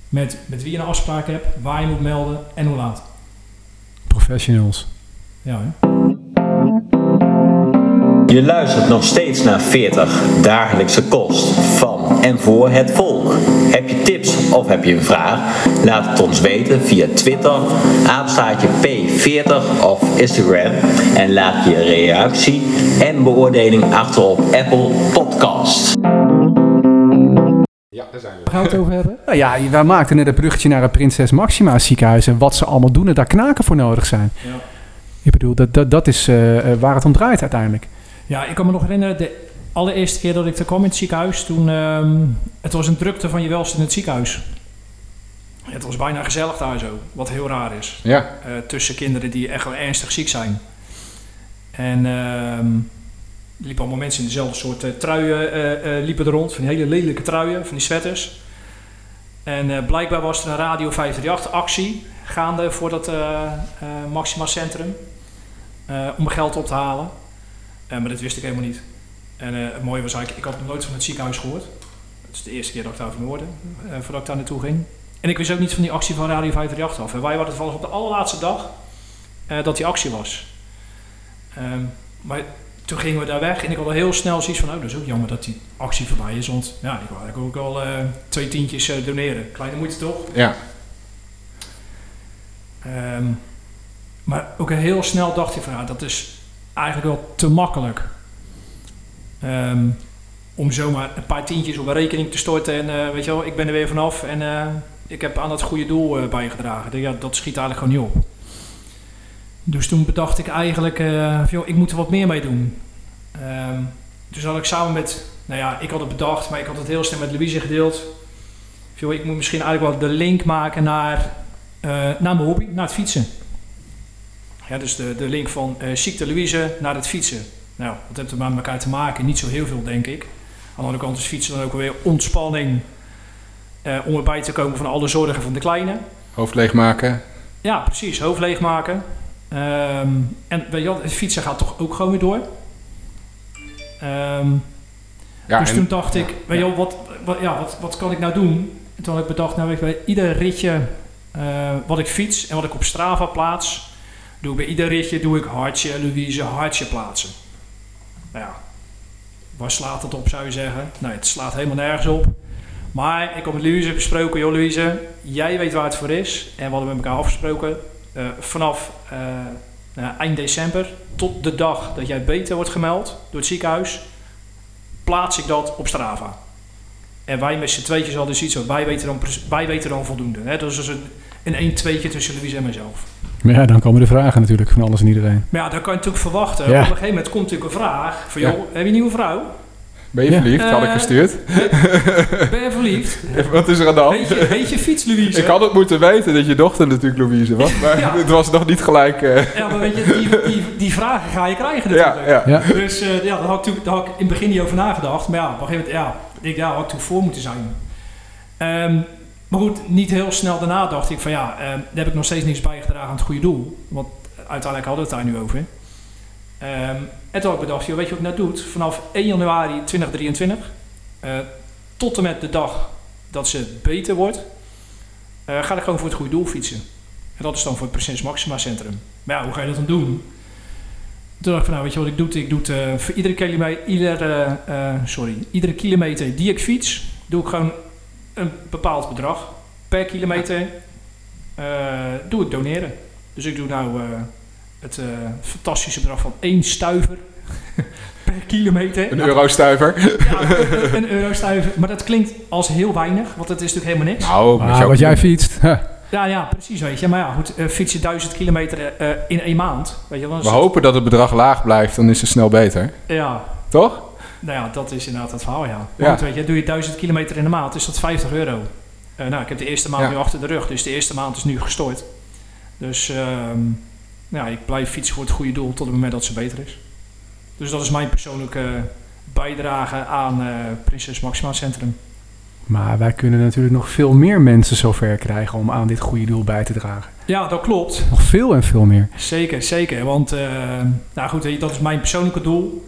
Met, met wie je een afspraak hebt, waar je moet melden en hoe laat. Professionals. Ja, hè? Je luistert nog steeds naar 40 dagelijkse kost van en voor het volk. Heb je tips of heb je een vraag? Laat het ons weten via Twitter, apenstaartje P40 of Instagram. En laat je reactie en beoordeling achter op Apple Podcast. Ja, daar zijn we. Gaan we het over hebben? Nou ja, wij maakten net een bruggetje naar het Prinses Maxima ziekenhuis en wat ze allemaal doen en daar knaken voor nodig zijn. Ja. Ik bedoel, dat, dat, dat is eh, eh, waar het om draait uiteindelijk. Ja, ik kan me nog herinneren, de allereerste keer dat ik er kwam in het ziekenhuis, toen, ehm, het was een drukte van je welste in het ziekenhuis. Het was bijna gezellig daar zo, wat heel raar is. Ja, eh, tussen kinderen die echt wel ernstig ziek zijn. En ehm, er liepen allemaal mensen in dezelfde soort eh, truien eh, liepen er rond, van die hele lelijke truien, van die sweaters. En blijkbaar was er een Radio 538 actie gaande voor dat Maxima Centrum om geld op te halen. Eh, maar dat wist ik helemaal niet. En eh, het mooie was eigenlijk, ik had nog nooit van het ziekenhuis gehoord. Het is de eerste keer dat ik daarvan hoorde, eh, voordat ik daar naartoe ging. En ik wist ook niet van die actie van Radio 538 af. En wij waren toevallig op de allerlaatste dag dat die actie was. Ehm, maar toen gingen we daar weg en ik had al heel snel zoiets van, oh, dat is ook jammer dat die actie voorbij is. Want ja, ik wou eigenlijk ook eh, twee tientjes doneren. Kleine moeite toch? ja. Ehm, maar ook heel snel dacht ik van, nou, dat is eigenlijk wel te makkelijk. Ehm, om zomaar een paar tientjes op een rekening te storten en eh, weet je wel, ik ben er weer vanaf en eh, ik heb aan dat goede doel eh, bijgedragen. Ja, dat schiet eigenlijk gewoon niet op. Dus toen bedacht ik eigenlijk, joh, ik moet er wat meer mee doen. Ehm, dus had ik samen met, nou ja, ik had het bedacht, maar ik had het heel snel met Louise gedeeld. Joh, ik moet misschien eigenlijk wel de link maken naar, naar mijn hobby, naar het fietsen. Ja, dus de, de link van eh, ziekte Louise naar het fietsen. Nou, wat heeft er met elkaar te maken? Niet zo heel veel, denk ik. Aan de andere kant is fietsen dan ook weer ontspanning eh, om erbij te komen van alle zorgen van de kleine. Hoofd leegmaken. Ja, precies. Hoofd leegmaken. Ehm, en je wel, het fietsen gaat toch ook gewoon weer door. Ehm, Ja, dus en- toen dacht ik, weet je wat, wat, ja, wat, wat kan ik nou doen? En toen had ik bedacht, nou weet je, bij ieder ritje eh, wat ik fiets en wat ik op Strava plaats, doe bij ieder ritje doe ik hartje, Louise, hartje plaatsen. Nou ja, waar slaat het op zou je zeggen? Nee, het slaat helemaal nergens op. Maar ik heb met Louise besproken, joh Louise, jij weet waar het voor is. En we hadden met elkaar afgesproken, eh, vanaf eh, nou, eind december tot de dag dat jij beter wordt gemeld door het ziekenhuis, plaats ik dat op Strava. En wij met z'n tweetjes hadden dus iets van, wij weten dan, wij weten dan voldoende. Hè? Dat is dus een, een 1-2'tje tussen Louise en mezelf. Maar ja, dan komen de vragen natuurlijk van alles en iedereen. Maar ja, dat kan je natuurlijk verwachten. Ja. Op een gegeven moment komt natuurlijk een vraag van, Ja. joh, heb je een nieuwe vrouw? Ben je Ja. verliefd? Had ik Eh, gestuurd. Ben je verliefd? Wat is er aan de hand? Heet je, heet je fiets, Louise? Ik had het moeten weten dat je dochter natuurlijk Louise was, maar Ja. het was nog niet gelijk. eh, Ja, maar weet je, die, die, die vragen ga je krijgen natuurlijk. ja. Ja. Dus eh, ja, daar had, ik daar had ik in het begin niet over nagedacht. Maar ja, op een gegeven moment, ja, ik ja, had ik toen voor moeten zijn. Ehm, maar goed, niet heel snel daarna dacht ik van ja, ehm, daar heb ik nog steeds niks bijgedragen aan het goede doel. Want uiteindelijk hadden we het daar nu over. Ehm, en toen had ik bedacht, weet je wat ik nou doe? Vanaf 1 januari 2023 eh, tot en met de dag dat ze beter wordt, eh, ga ik gewoon voor het goede doel fietsen. En dat is dan voor het Prinses Maxima Centrum. Maar ja, hoe ga je dat dan doen? Toen dacht ik van, nou weet je wat ik doe? Ik doe het eh, voor iedere kilometer, eh, sorry, iedere kilometer die ik fiets, doe ik gewoon een bepaald bedrag. Per kilometer eh, doe ik doneren. Dus ik doe nou eh, het eh, fantastische bedrag van 1 stuiver per kilometer. Een eurostuiver. ja, een, een eurostuiver. Maar dat klinkt als heel weinig, want het is natuurlijk helemaal niks. Nou, Ah, wat jij fietst. huh. Ja, ja, precies, weet je. Maar ja, goed, fiets je duizend kilometer eh, in één maand, weet je dan We het- hopen dat het bedrag laag blijft, dan is het snel beter. Ja, Toch? Nou ja, dat is inderdaad het verhaal, ja. Goed, weet je, doe je duizend kilometer in de maand, is dat 50 euro. Eh, nou, ik heb de eerste maand Ja. nu achter de rug, dus de eerste maand is nu gestort. Dus ehm, ja, ik blijf fietsen voor het goede doel tot het moment dat ze beter is. Dus dat is mijn persoonlijke bijdrage aan eh, Prinses Maxima Centrum. Maar wij kunnen natuurlijk nog veel meer mensen zover krijgen om aan dit goede doel bij te dragen. Ja, dat klopt. Nog veel en veel meer. Zeker, zeker. Want, eh, nou goed, dat is mijn persoonlijke doel.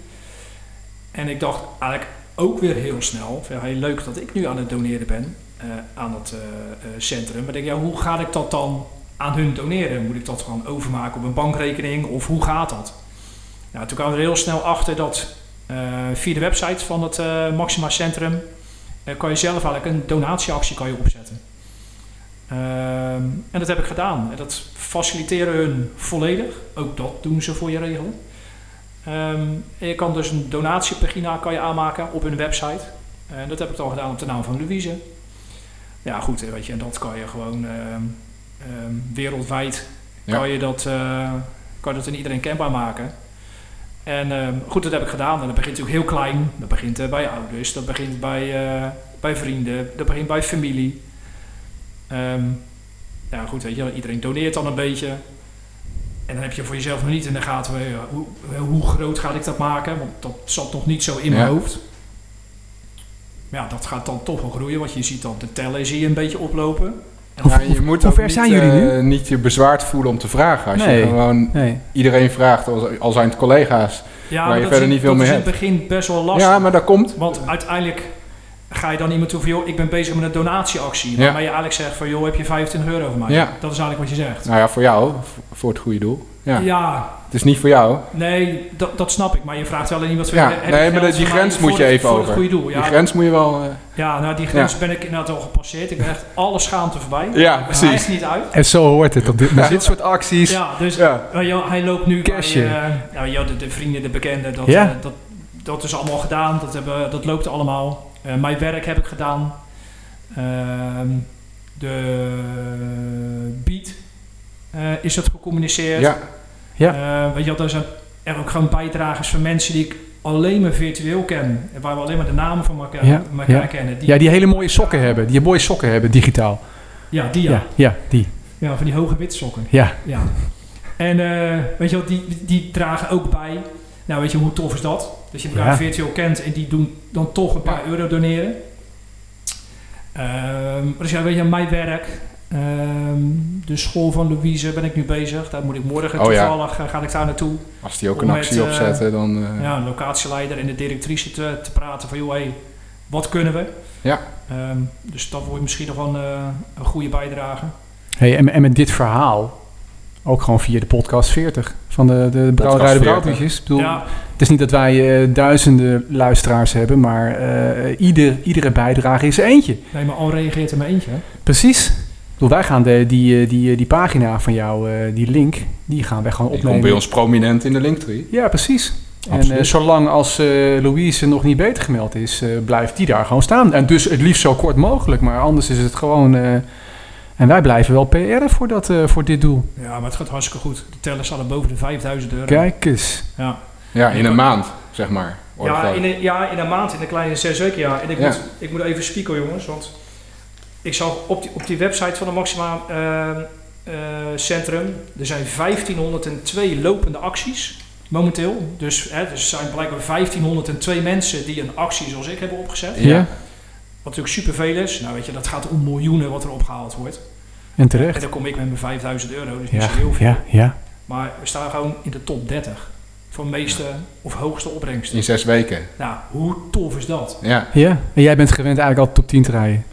En ik dacht eigenlijk ook weer heel snel, van, heel leuk dat ik nu aan het doneren ben eh, aan dat eh, eh, centrum. Maar denk, ja, hoe ga ik dat dan aan hun doneren? Moet ik dat gewoon overmaken op een bankrekening of hoe gaat dat? Ja, toen kwamen we er heel snel achter dat via de website van het Maxima Centrum kan je zelf eigenlijk een donatieactie kan je opzetten. Ehm, en dat heb ik gedaan. En dat faciliteren hun volledig. Ook dat doen ze voor je regelen. Ehm, je kan dus een donatiepagina kan je aanmaken op hun website. En dat heb ik dan gedaan op de naam van Louise. Ja, goed, weet je, en dat kan je gewoon ehm, ehm, wereldwijd Ja. kan, je dat, eh, kan je dat in iedereen kenbaar maken. En goed, dat heb ik gedaan. En dat begint natuurlijk heel klein. Dat begint eh, bij ouders, dat begint bij, eh, bij vrienden, dat begint bij familie. Ja, goed, weet je, iedereen doneert dan een beetje. En dan heb je voor jezelf nog niet in de gaten eh, hoe, hoe groot ga ik dat maken. Want dat zat nog niet zo in mijn Ja. hoofd. Maar ja, dat gaat dan toch wel groeien. Want je ziet dan de tellen zie je een beetje oplopen. En Ja, je moet hoe ver niet, zijn jullie nu? eh, niet je bezwaard voelen om te vragen. Als Nee. je gewoon Nee. iedereen vraagt, al, zijn het collega's. ja, waar je dat verder is, niet veel dat mee is in het begin best wel lastig. Ja, maar dat komt. Want uiteindelijk ga je dan iemand toe van... joh, ik ben bezig met een donatieactie. Ja. Waarmee je eigenlijk zegt van... joh, heb je 25 euro voor mij? Ja. Dat is eigenlijk wat je zegt. Nou ja, voor jou, voor het goede doel. Ja. Ja, Het is niet voor jou. nee, dat, dat snap ik. Maar je vraagt wel niet wat voor Ja, nee, maar die grens moet je het- even voor over. het goede doel. Ja, Die grens moet je wel... eh, ja, nou die grens ben ik inderdaad al gepasseerd. Ik ben echt alle schaamte voorbij. ja, precies. echt niet uit. En zo hoort het. Op dit, met dit soort acties. Ja, dus wel, hij loopt nu Cashje. bij eh, nou, ja, de, de vrienden, de bekenden. Dat, Ja. eh, dat, dat is allemaal gedaan. Dat, hebben, dat loopt allemaal. Eh, mijn werk heb ik gedaan. Ehm, de beat eh, is het gecommuniceerd. Ja, Ja. Eh, weet je wel, er zijn er ook gewoon bijdragers van mensen die ik alleen maar virtueel ken. En waar we alleen maar de namen van elkaar, Ja, elkaar ja. kennen. ja, die hele mooie sokken hebben. Die mooie sokken hebben, digitaal. Ja, die ja. Ja, ja, die. Ja, van die hoge witte sokken. Ja. Ja. En weet je wat, die, die dragen ook bij. Nou, weet je, hoe tof is dat? Dat je elkaar Ja. virtueel kent en die doen dan toch een paar euro doneren. Ehm, dus ja, weet je, mijn werk. ehm, de school van Louise ben ik nu bezig. Daar moet ik morgen Oh ja. toevallig, eh, ga ik daar naartoe. als die ook een actie eh, opzetten, dan... eh, Ja, een locatieleider en de directrice te, te praten van, joh, hey, wat kunnen we? Ja. Ehm, dus dat wordt misschien nog wel een, een goede bijdrage. Hey, en, en met dit verhaal, ook gewoon via de podcast 40 van de, de Brouwerij de 40. Brouwbiertjes. Ik bedoel, Ja, Het is niet dat wij eh, duizenden luisteraars hebben, maar eh, ieder, iedere bijdrage is er eentje. nee, maar al reageert er maar eentje. hè? Precies. Bedoel, wij gaan de, die, eh, die, die pagina van jou, eh, die link, die gaan wij gewoon die opnemen. komt bij ons prominent in de linktree. Ja, precies. En Absoluut. eh, zolang als eh, Louise nog niet beter gemeld is, eh, blijft die daar gewoon staan. En dus het liefst zo kort mogelijk, maar anders is het gewoon... en wij blijven wel PR'en voor, dat, eh, voor dit doel. Ja, maar het gaat hartstikke goed. De tellers staan er boven de 5000 euro. Kijk eens. Ja, Ja, in een maand, zeg maar. Ja, in een, ja, in een maand, in een kleine zes weken, ja. En ik, Ja. Moet, ik moet even spieken, jongens, want ik zag op die, op die website van de Maxima eh, eh, Centrum, er zijn 1502 lopende acties momenteel. Dus, hè, dus er zijn blijkbaar 1502 mensen die een actie zoals ik hebben opgezet. Ja. Wat natuurlijk superveel is. Nou weet je, dat gaat om miljoenen wat er opgehaald wordt. En En terecht. dan kom ik met mijn 5000 euro, dus niet Ja, zo heel veel. ja, ja. Maar we staan gewoon in de top 30 van meeste of hoogste opbrengsten. In zes weken. Nou, hoe tof is dat? Ja. Ja, en jij bent gewend eigenlijk altijd top 10 te rijden.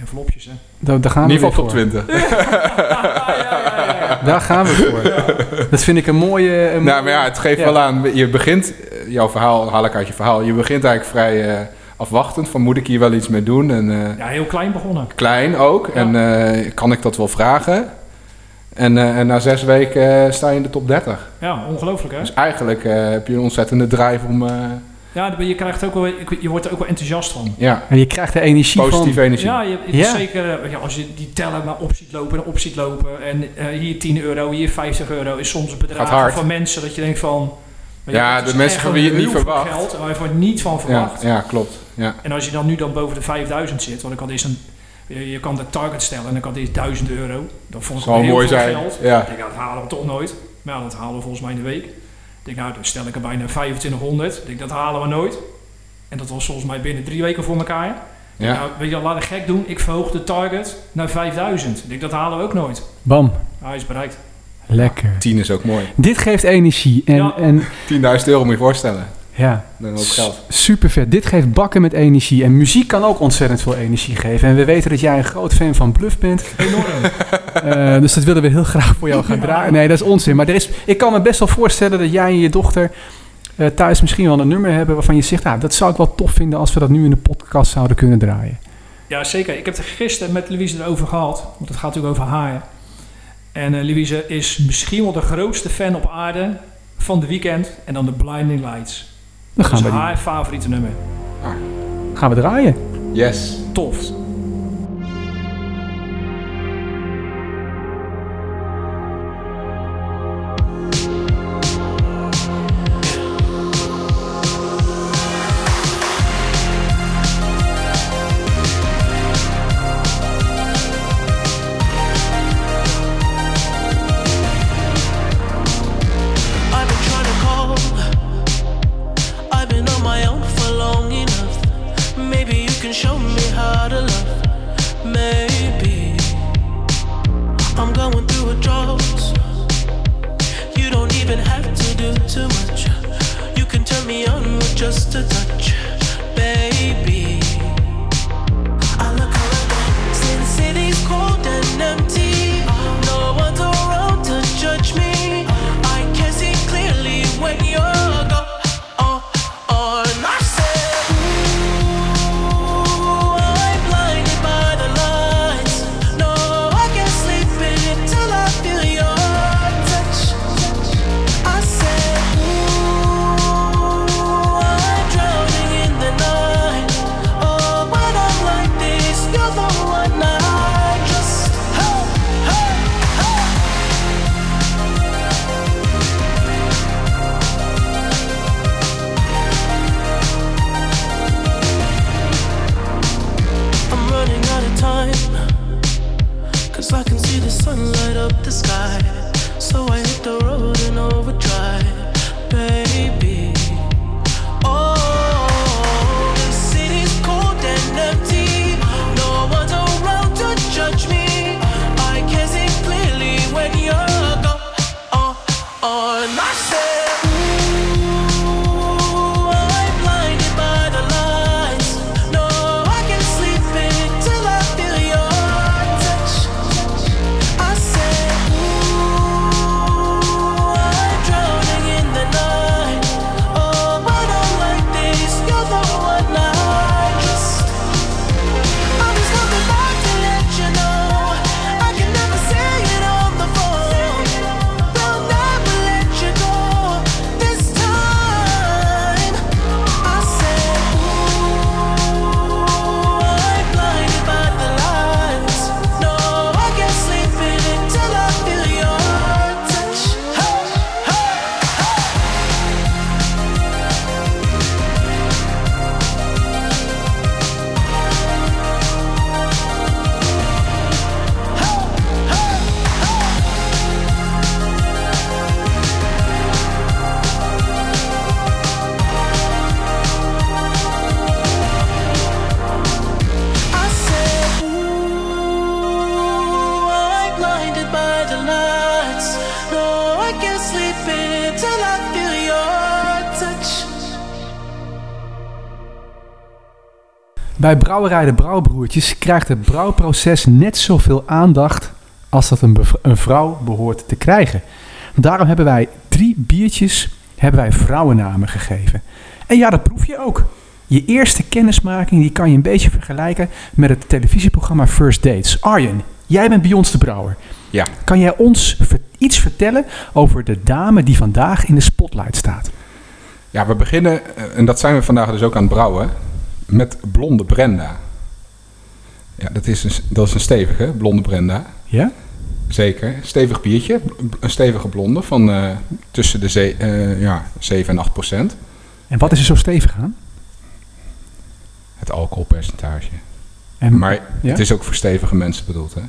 Envelopjes, hè? Daar, daar gaan In ieder geval top voor. 20. ja, ja, ja, ja. Daar gaan we voor. Dat vind ik een mooie... Een Nou, maar ja, het geeft Ja. wel aan. Je begint, eh, jouw verhaal haal ik uit je verhaal. Je begint eigenlijk vrij eh, afwachtend. Van moet ik hier wel iets mee doen? En eh, Ja, heel klein begonnen. klein ook. En eh, kan ik dat wel vragen? En, eh, en na zes weken sta je in de top 30. Ja, ongelooflijk, hè? Dus eigenlijk eh, heb je een ontzettende drive om... eh, Ja, je, krijgt ook wel, je wordt er ook wel enthousiast van. ja, En je krijgt de energie positieve van... energie. Ja, je, Ja. zeker ja, als je die teller maar op ziet lopen en op ziet lopen. En eh, hier 10 euro, hier 50 euro is soms bedrag hard. van mensen dat je denkt van... Ja, de is mensen van wie je het niet verwacht. Geld, waar je van niet van ja, verwacht. ja, klopt. Ja. En als je dan nu dan boven de 5000 zit, want ik had eerst een, je, je kan de target stellen en ik had eerst 1000 euro. Dat vond ik wel heel mooi veel zijn. geld. Ja. Ik denk, nou, dat halen we toch nooit. Maar ja, dat halen we volgens mij in de week. Ik denk, nou, dan stel ik er bijna 2500. Ik denk, dat halen we nooit. En dat was volgens mij binnen drie weken voor elkaar. Ja. Nou, weet je, laat ik gek doen. Ik verhoog de target naar 5000. Ik denk, dat halen we ook nooit. Bam. Nou, hij is bereikt. Lekker. 10 is ook mooi. Dit geeft energie. En, Ja. en 10.000 euro moet je voorstellen. Ja, Dan ook geld. super vet. Dit geeft bakken met energie. En muziek kan ook ontzettend veel energie geven. En we weten dat jij een groot fan van Bluff bent. Enorm. Eh, dus dat willen we heel graag voor jou gaan draaien. Nee, dat is onzin. Maar er is, ik kan me best wel voorstellen dat jij en je dochter eh, thuis misschien wel een nummer hebben waarvan je zegt, ah, dat zou ik wel tof vinden als we dat nu in de podcast zouden kunnen draaien. Ja, zeker. Ik heb het gisteren met Louise erover gehad. Want het gaat natuurlijk over haar. En eh, Louise is misschien wel de grootste fan op aarde van de weekend. En dan de Blinding Lights. Dan Dat gaan is we, haar favoriete nummer. gaan we draaien. Yes. Tof. Brouwerij de Brouwbroertjes krijgt het brouwproces net zoveel aandacht als dat een, een vrouw behoort te krijgen. Daarom hebben wij drie biertjes hebben wij vrouwennamen gegeven. En ja, dat proef je ook. Je eerste kennismaking die kan je een beetje vergelijken met het televisieprogramma First Dates. Arjen, jij bent bij ons de brouwer. Ja. Kan jij ons iets vertellen over de dame die vandaag in de spotlight staat? Ja, we beginnen, eh, en dat zijn we vandaag dus ook aan het brouwen, met Blonde Brenda. Ja, dat is een, dat is een stevige, Blonde Brenda. Ja? Zeker. Stevig biertje. Een stevige blonde van eh, tussen de ze- eh, ja, 7 en 8 procent. En wat is er zo stevig aan? Het alcoholpercentage. En, Maar ja? het is ook voor stevige mensen bedoeld. Hè?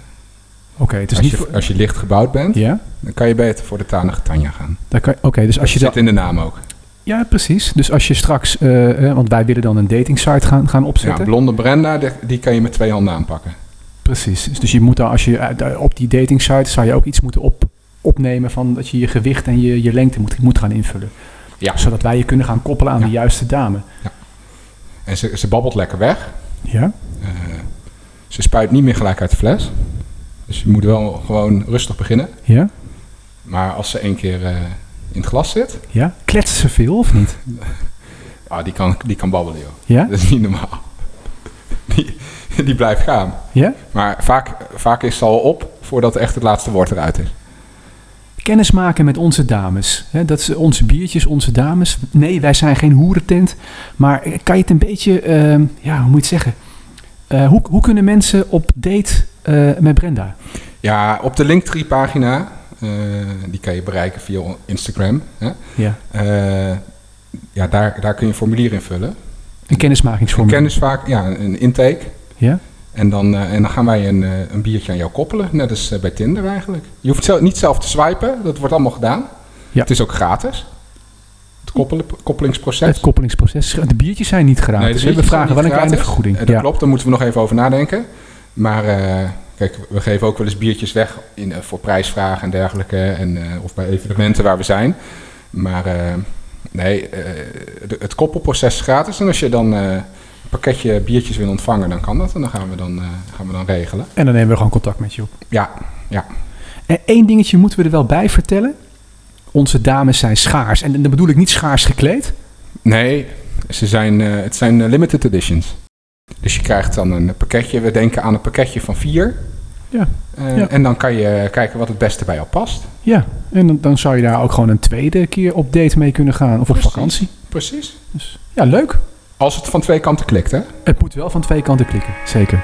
Oké, het is als, niet je, voor- als je licht gebouwd bent, Ja? dan kan je beter voor de tanige Tanja gaan. Oké, dus als je dat dat... zit in de naam ook. Ja, precies. Dus als je straks... eh, eh, want wij willen dan een dating site gaan, gaan Ja, opzetten. blonde Brenda, die, kan je met twee handen aanpakken. precies. Dus- Dus je moet dan, als je uit- op die dating site... zou je ook iets moeten op, opnemen van dat je je gewicht en je, je lengte moet, moet gaan invullen. Ja. Zodat wij je kunnen gaan koppelen aan Ja. de juiste dame. En ze, ze babbelt lekker weg. Ja? Eh, ze spuit niet meer gelijk uit de fles. Dus je moet wel gewoon rustig beginnen. Ja? Maar als ze één keer eh, in het glas zit, Ja? Kletsen ze veel of niet? ah, die, kan, die kan babbelen, joh. Ja? Dat is niet normaal. Die, die blijft gaan. Ja? Maar vaak, vaak is ze al op voordat echt het laatste woord eruit is. Kennis maken met onze dames. Hè, dat is onze biertjes, onze dames. Nee, wij zijn geen hoerentent. Maar kan je het een beetje, ehm, ja, hoe moet je het zeggen? Eh, hoe, hoe kunnen mensen op date eh, met Brenda? Ja, op de Linktree-pagina, eh, die kan je bereiken via Instagram. Hè? Ja. Eh, ja, daar, daar kun je een formulier invullen. Een Een kennismakingsvorm. kennis vaak, ja, een intake. Ja? En dan, eh, en dan gaan wij een, eh, een biertje aan jou koppelen, net als eh, bij Tinder eigenlijk. Je hoeft zelf, niet zelf te swipen, dat wordt allemaal gedaan. Ja. Het is ook gratis. Het koppelen, koppelingsproces. Het koppelingsproces. De biertjes zijn niet gratis. Nee, de we vragen wel een kleine vergoeding. Eh, dat ja. klopt, daar moeten we nog even over nadenken. Maar eh, kijk, we geven ook wel eens biertjes weg in, eh, voor prijsvragen en dergelijke. En, eh, of bij evenementen waar we zijn. Maar eh, nee, het koppelproces is gratis. En als je dan een pakketje biertjes wil ontvangen, dan kan dat. En dan gaan we dan, gaan we dan regelen. En dan nemen we gewoon contact met je op. Ja, ja. En één dingetje moeten we er wel bij vertellen. Onze dames zijn schaars. En dan bedoel ik niet schaars gekleed. Nee, ze zijn, het zijn limited editions. Dus je krijgt dan een pakketje. We denken aan een pakketje van vier. Ja. Eh, Ja. En dan kan je kijken wat het beste bij jou past. Ja, en dan, dan zou je daar ook gewoon een tweede keer op date mee kunnen gaan. Of op Precies. vakantie. Precies. Dus ja, leuk. Als het van twee kanten klikt, hè? Het moet wel van twee kanten klikken. Zeker.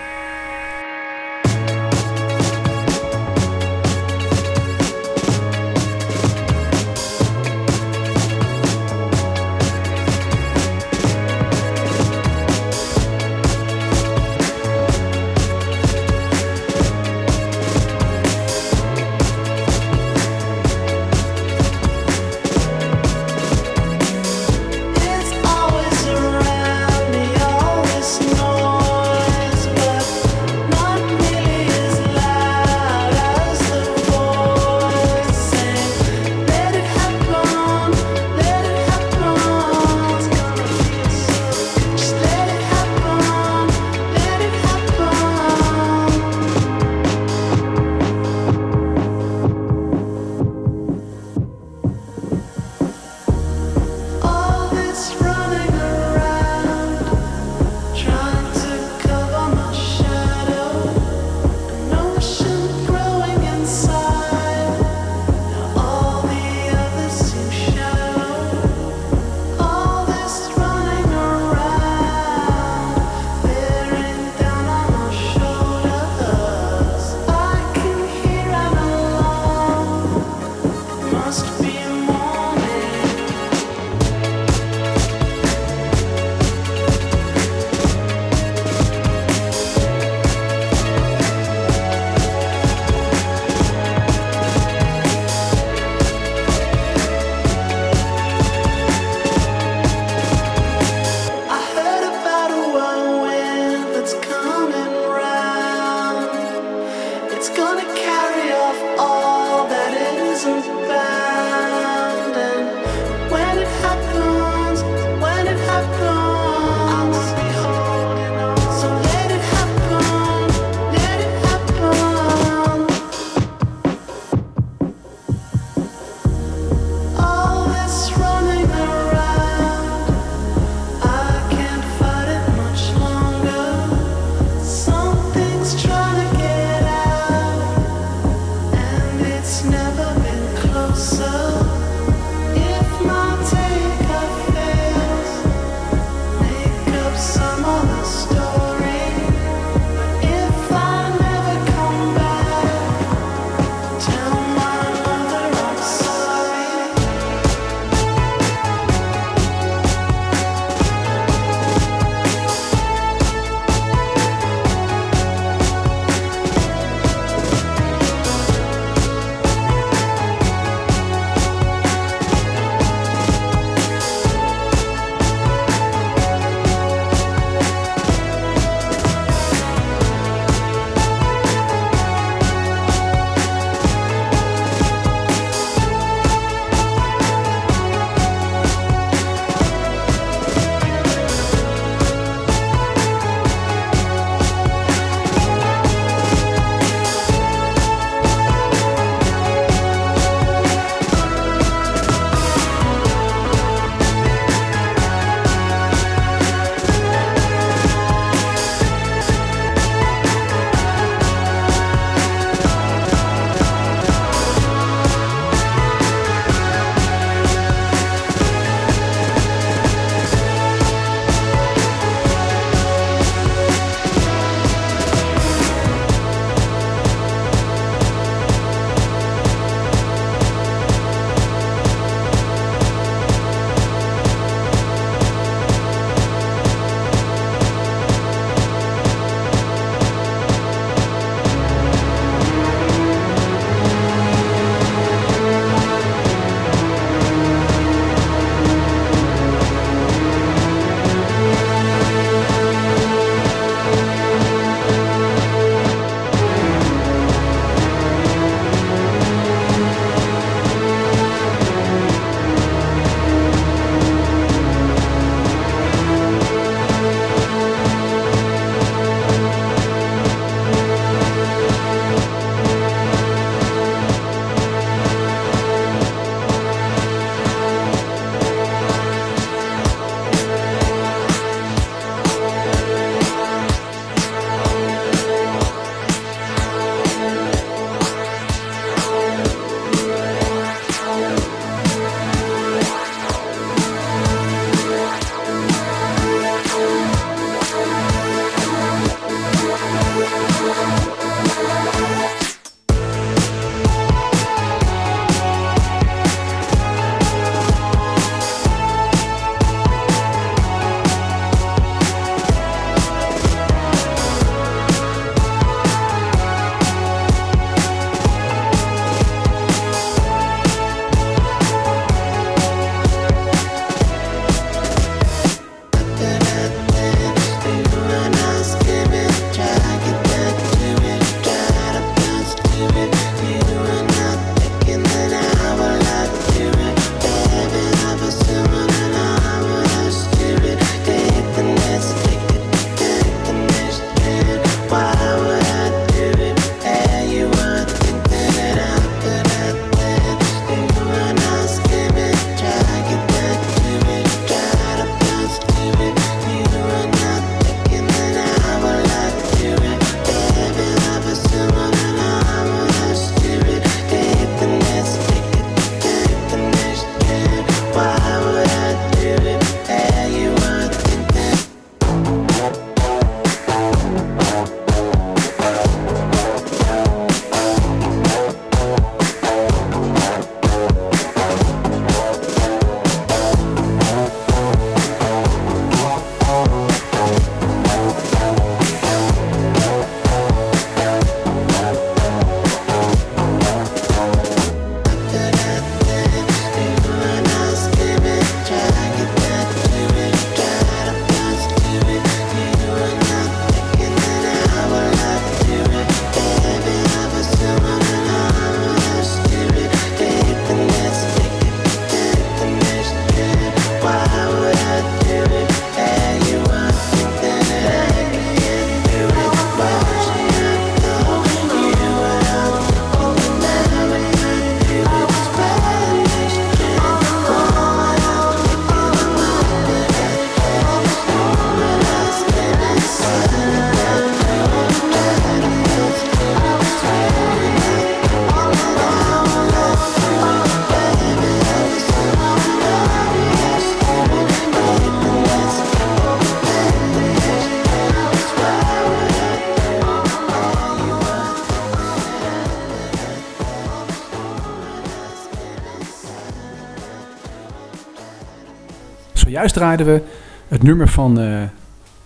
Zojuist draaiden we het nummer van eh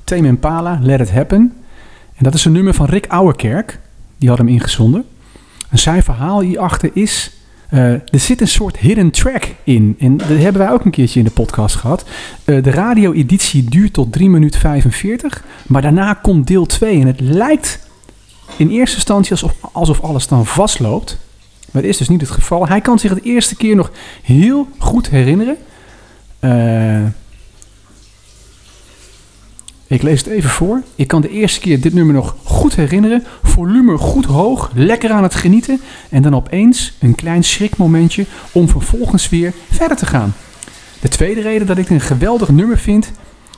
Tame Let It Happen. En dat is een nummer van Rick Ouwerkerk. Die had hem ingezonden. En zijn verhaal hierachter is... eh, er zit een soort hidden track in. En dat hebben wij ook een keertje in de podcast gehad. Eh, de radio-editie duurt tot 3 minuten 45. Maar daarna komt deel 2. En het lijkt in eerste instantie alsof, alsof alles dan vastloopt. Maar dat is dus niet het geval. Hij kan zich het eerste keer nog heel goed herinneren. Eh, ik lees het even voor. Ik kan de eerste keer dit nummer nog goed herinneren. Volume goed hoog, lekker aan het genieten. En dan opeens een klein schrikmomentje om vervolgens weer verder te gaan. De tweede reden dat ik een geweldig nummer vind,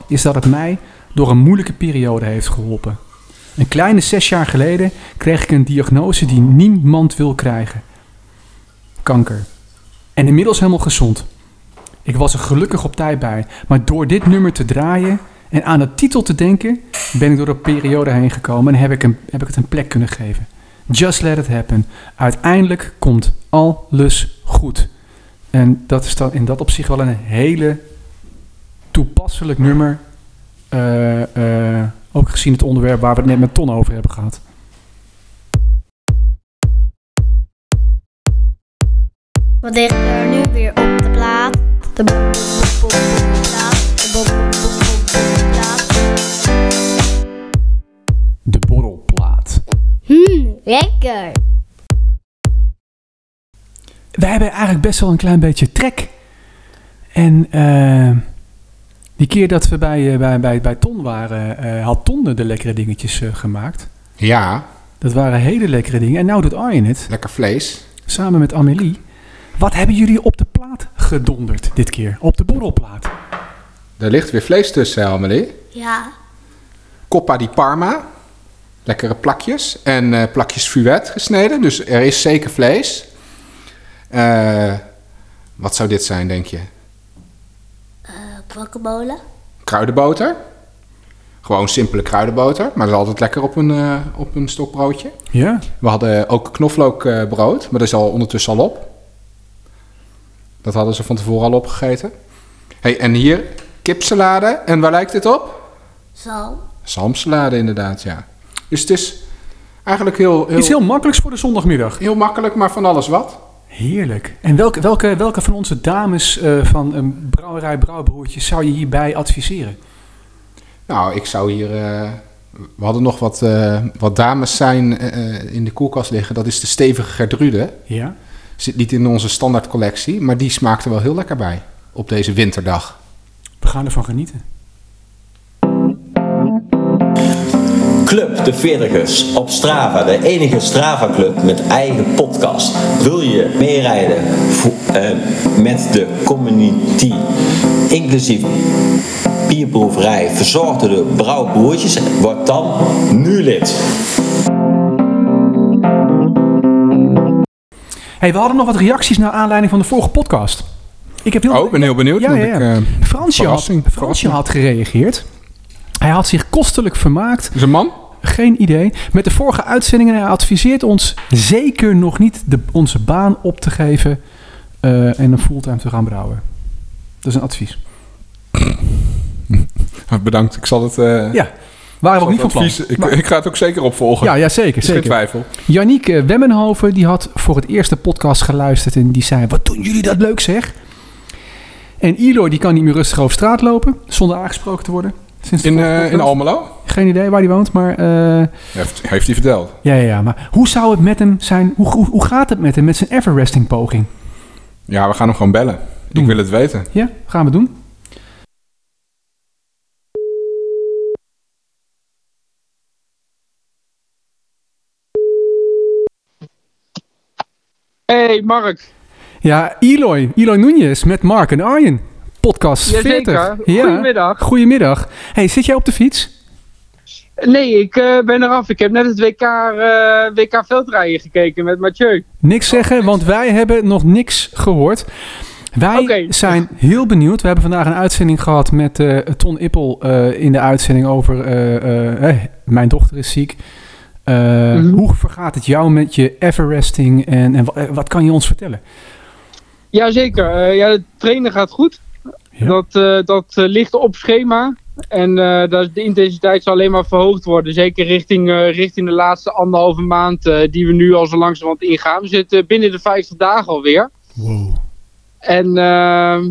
is dat het mij door een moeilijke periode heeft geholpen. Een kleine zes jaar geleden kreeg ik een diagnose die niemand wil krijgen. Kanker. En inmiddels helemaal gezond. Ik was er gelukkig op tijd bij. Maar door dit nummer te draaien en aan de titel te denken, ben ik door de periode heen gekomen en heb ik, een, heb ik het een plek kunnen geven. Just let it happen. Uiteindelijk komt alles goed. En dat is dan in dat opzicht wel een hele toepasselijk nummer. eh, eh, ook gezien het onderwerp waar we het net met Ton over hebben gehad. Wat ligt er nu weer op de plaat? De bo- bo- bo- bo- bo- plaat. De bo- bo- bo- bo- bo- plaat. De borrelplaat. Hmm, lekker. Wij hebben eigenlijk best wel een klein beetje trek. En eh, die keer dat we bij, eh, bij, bij, bij Ton waren, eh, had Ton de lekkere dingetjes gemaakt. Ja, Dat waren hele lekkere dingen. En nou doet Arjen het, lekker vlees. samen met Amélie. Wat hebben jullie op de plaat gedonderd dit keer? Op de borrelplaat. Er ligt weer vlees tussen, Amelie. Ja. Coppa di Parma. Lekkere plakjes. En eh, plakjes fuet gesneden. Dus er is zeker vlees. Eh, wat zou dit zijn, denk je? Uh. Kruidenboter. Gewoon simpele kruidenboter. Maar dat is altijd lekker op een, eh, op een stokbroodje. Ja? We hadden ook knoflookbrood. Maar dat is al ondertussen al op. Dat hadden ze van tevoren al opgegeten. Hey, en hier kipsalade. En waar lijkt dit op? Zo. Zalmsalade inderdaad, ja. Dus het is eigenlijk heel, heel, Iets heel makkelijks voor de zondagmiddag. heel makkelijk, maar van alles wat. Heerlijk. En welke, welke, welke van onze dames eh, van een brouwerij Brouwbroertjes zou je hierbij adviseren? Nou, ik zou hier... eh, we hadden nog wat, eh, wat dames zijn eh, in de koelkast liggen. Dat is de stevige Gertrude. Ja? Zit niet in onze standaard collectie, maar die smaakt er wel heel lekker bij. Op deze winterdag. We gaan ervan genieten. Club de Veertigers op Strava, de enige Strava-club met eigen podcast. Wil je meerijden eh, met de community, inclusief bierproeverij, verzorgd door de brouwboertjes? Word dan nu lid. Hey, we hadden nog wat reacties naar aanleiding van de vorige podcast. Ik heb heel Oh, ben heel benieuwd. Ja, ja, ja. Ik, eh, Fransje, had, Fransje gereageerd. Hij had zich kostelijk vermaakt. is een man? Geen idee. Met de vorige uitzendingen. Hij adviseert ons zeker nog niet de, onze baan op te geven. eh, en een fulltime te gaan brouwen. Dat is een advies. Bedankt, ik zal het... eh, Ja, waren we ook niet van plan. ik, Maar- ik ga het ook zeker opvolgen. ja, ja, zeker. is geen zeker. twijfel. Yannick eh, Wemmenhoven die had voor het eerste podcast geluisterd en die zei: Wat doen jullie dat leuk zeg? En Eloy die kan niet meer rustig over straat lopen zonder aangesproken te worden. Sinds In, eh, in. Almelo? Geen idee waar hij woont, maar eh, Heeft, heeft hij verteld. ja, ja, ja. Maar hoe zou het met hem zijn? Hoe, hoe, hoe gaat het met hem met zijn Everesting poging? Ja, we gaan hem gewoon bellen. Doen Ik wil het weten. Ja, gaan we doen. Hey Mark. Ja, Eloy, Eloy Núñez met Mark en Arjen. Podcast 40. Jazeker. Ja. Goedemiddag. Goedemiddag. Hey, zit jij op de fiets? Nee, ik eh, ben eraf. Ik heb net het WK, eh, WK veldrijden gekeken met Mathieu. Niks zeggen, want wij hebben nog niks gehoord. Wij zijn heel benieuwd. We hebben vandaag een uitzending gehad met eh, Ton Ippel in de uitzending over mijn dochter is ziek. Eh, Mhm. Hoe vergaat het jou met je Everesting en, en eh, wat kan je ons vertellen? Jazeker. eh ja, de trainen gaat goed. Ja. Dat, dat ligt op schema. En de intensiteit zal alleen maar verhoogd worden. Zeker richting, richting de laatste anderhalve maand die we nu al zo langzamerhand ingaan. We zitten binnen de 50 dagen alweer. Wow. En ehm,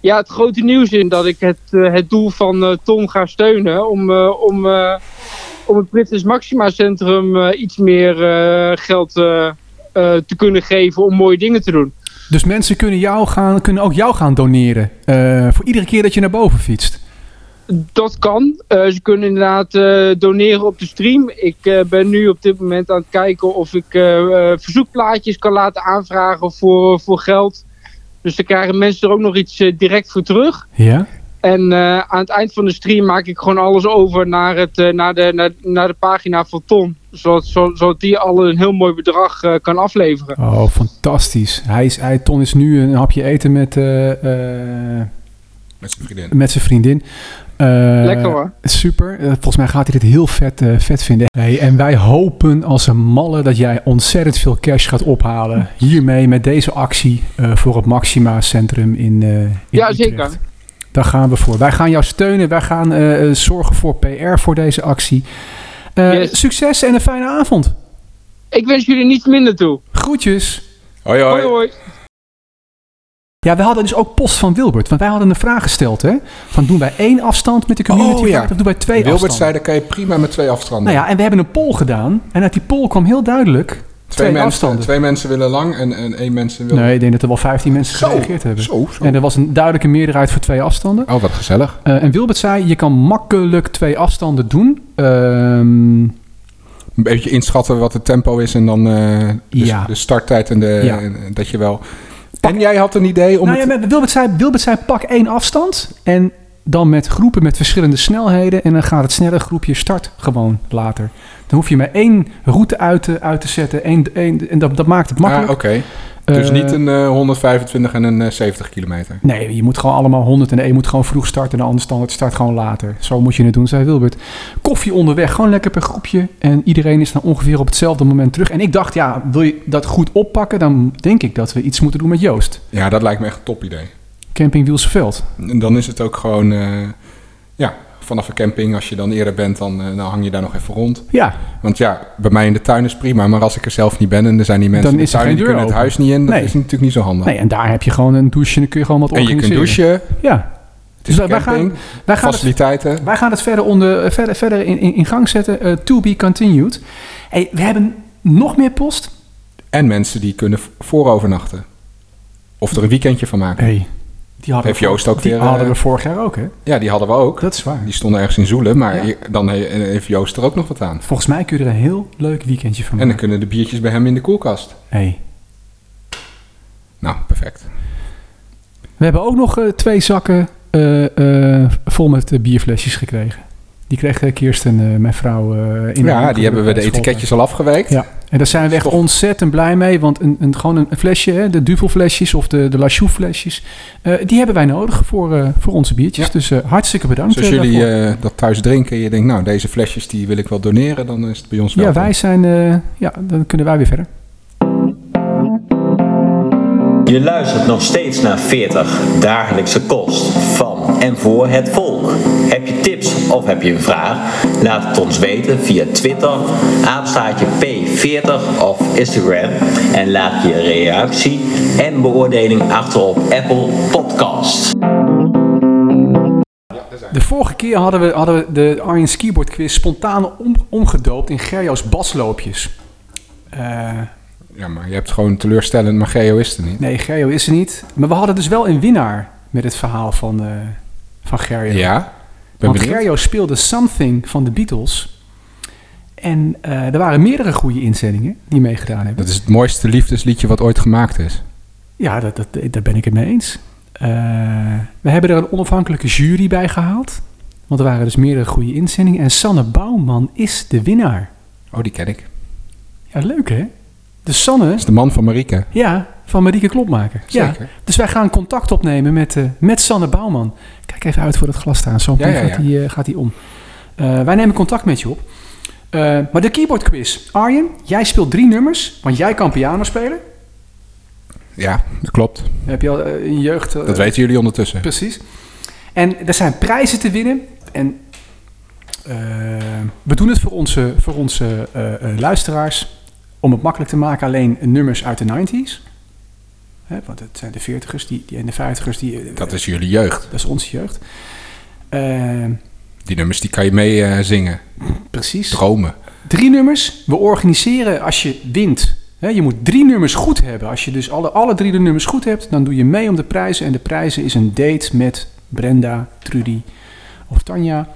ja, het grote nieuws is dat ik het, het doel van Tom ga steunen om, om, om het Prinses Maxima Centrum eh, iets meer eh, geld eh, te kunnen geven om mooie dingen te doen. Dus mensen kunnen, jou gaan, kunnen ook jou gaan doneren. voor iedere keer dat je naar boven fietst. Dat kan. Ze kunnen inderdaad doneren op de stream. Ik ben nu op dit moment aan het kijken of ik verzoekplaatjes kan laten aanvragen voor, voor geld. Dus dan krijgen mensen er ook nog iets direct voor terug. Ja? En eh, aan het eind van de stream maak ik gewoon alles over naar, het, eh, naar, de, naar, naar de pagina van Tom. Zodat, zo- zodat die al een heel mooi bedrag eh, kan afleveren. Oh, fantastisch. Hij is, hij, Ton is nu een hapje eten met, eh, eh, Met zijn vriendin. met zijn vriendin. Eh, Lekker hoor. Super. Volgens mij gaat hij dit heel vet, eh, vet vinden. Hey, en wij hopen als een malle dat jij ontzettend veel cash gaat ophalen. Hiermee met deze actie eh, voor het Maxima Centrum in, eh in Ja, Utrecht. Daar gaan we voor. Wij gaan jou steunen. Wij gaan eh, eh, zorgen voor PR voor deze actie. Eh, Yes. Succes en een fijne avond. Ik wens jullie niets minder toe. Groetjes. Hoi hoi. Hoi hoi. Ja, we hadden dus ook post van Wilbert. Want wij hadden een vraag gesteld, hè? Van doen wij één afstand met de community Oh, ja. of doen wij twee Wilbert afstanden? zei, dat kan je prima met twee afstanden. Nou ja, en we hebben een poll gedaan. En uit die poll kwam heel duidelijk twee, twee, mensen, twee mensen willen lang en, en één mensen wil... Nee, ik denk dat er wel 15 mensen Zo, gereageerd hebben. Zo, zo. En er was een duidelijke meerderheid voor twee afstanden. Oh, wat gezellig. Eh, en Wilbert zei, je kan makkelijk twee afstanden doen. Ehm, Een beetje inschatten wat het tempo is en dan eh, de, Ja. de starttijd en, de, Ja. en dat je wel... En jij had een idee om nou het... Wilbert zei, Wilbert zei, pak één afstand. En dan met groepen met verschillende snelheden. En dan gaat het snelle groepje start gewoon later. Dan hoef je maar één route uit te, uit te zetten. Één, één, en dat, dat maakt het makkelijk. Ah, oké. Dus Eh, niet een eh, 125 en een eh, 70 kilometer. Nee, je moet gewoon allemaal 100 en de een moet gewoon vroeg starten en de ander standaard start gewoon later. Zo moet je het doen, zei Wilbert. Koffie onderweg, gewoon lekker per groepje. En iedereen is dan ongeveer op hetzelfde moment terug. En ik dacht, ja, wil je dat goed oppakken, dan denk ik dat we iets moeten doen met Joost. Ja, dat lijkt me echt een top idee. Camping Wielse Veld. En dan is het ook gewoon... eh, ja, vanaf een camping, als je dan eerder bent, dan, eh, dan hang je daar nog even rond. Ja, Want ja, bij mij in de tuin is prima, maar als ik er zelf niet ben en er zijn die mensen Dan in de tuin die kunnen het huis niet in, dat Nee. is natuurlijk niet zo handig. nee, en daar heb je gewoon een douche en dan kun je gewoon wat en je kunt organiseren. douchen, Ja, het is Dus een wij gaan- camping, wij gaan het faciliteiten. Wij gaan het verder, onder, verder, verder in, in, in gang zetten. eh, to be continued. Hey, we hebben nog meer post. En mensen die kunnen voorovernachten. Of er een weekendje van maken. Hey, die hadden, Heeft Joost ook die weer, hadden eh, we vorig jaar ook, hè? Ja, die hadden we ook. Dat is waar. Die stonden ergens in Zoelen, maar Ja. dan he- heeft Joost er ook nog wat aan. Volgens mij kun je er een heel leuk weekendje van En dan maken. kunnen de biertjes bij hem in de koelkast. Hey. Nou, perfect. We hebben ook nog eh, twee zakken eh, eh, vol met eh, bierflesjes gekregen. Die kreeg eh, Kirsten, eh, mijn vrouw, eh in Ja, de die hebben we de etiketjes al afgeweekt. Ja, en daar zijn we echt Toch. ontzettend blij mee. Want een, een, gewoon een flesje, hè, de Duvelflesjes of de, de La Choux flesjes, eh, die hebben wij nodig voor, eh, voor onze biertjes. Ja. Dus hartstikke bedankt. Dus als jullie eh, dat thuis drinken en je denkt, nou, deze flesjes die wil ik wel doneren, dan is het bij ons wel. ja, wij zijn, eh, ja, dan kunnen wij weer verder. Je luistert nog steeds naar 40 dagelijkse kost van en voor het volk. Heb je tips of heb je een vraag? Laat het ons weten via Twitter, apenstaartje P40 of Instagram. En laat je reactie en beoordeling achter op Apple Podcast. De vorige keer hadden we, hadden we de Arjen Skiboard Quiz spontaan om, omgedoopt in Gerjo's basloopjes. Eh, Ja, maar je hebt gewoon teleurstellend, maar Geo is er niet. nee, Gerjo is er niet. Maar we hadden dus wel een winnaar met het verhaal van, eh van Gerjo. Ja, ben Want benieuwd. Gerjo speelde Something van de Beatles. En eh, er waren meerdere goede inzendingen die meegedaan hebben. Dat is het mooiste liefdesliedje wat ooit gemaakt is. Ja, dat, dat, daar ben ik het mee eens. Eh, we hebben er een onafhankelijke jury bij gehaald. Want er waren dus meerdere goede inzendingen. En Sanne Bouwman is de winnaar. Oh, die ken ik. Ja, leuk hè? Dus Sanne, Dat is de man van Marieke. ja, van Marieke Klopmaker. Ja. Zeker. Dus wij gaan contact opnemen met, eh, met Sanne Bouwman. Kijk even uit voor het glas staan. Zo Ja, ja, gaat ja. hij gaat die om. Eh, wij nemen contact met je op. Eh, maar de keyboard quiz. Arjen, jij speelt drie nummers, want jij kan piano spelen. Ja, dat klopt. Heb je al eh, je jeugd... eh, Dat weten jullie ondertussen. Precies. En er zijn prijzen te winnen. En eh, we doen het voor onze, voor onze eh, eh, luisteraars. Om het makkelijk te maken, alleen nummers uit de 90s. Hè, want het zijn de 40ers die, die, en de 50ers. Die, eh, Dat is jullie jeugd. dat is onze jeugd. Eh, Die nummers die kan je mee eh, zingen. precies. Dromen. Drie nummers. We organiseren als je wint. Hè, je moet drie nummers goed hebben. Als je dus alle, alle drie de nummers goed hebt, dan doe je mee om de prijzen. En de prijzen is een date met Brenda, Trudy of Tanja.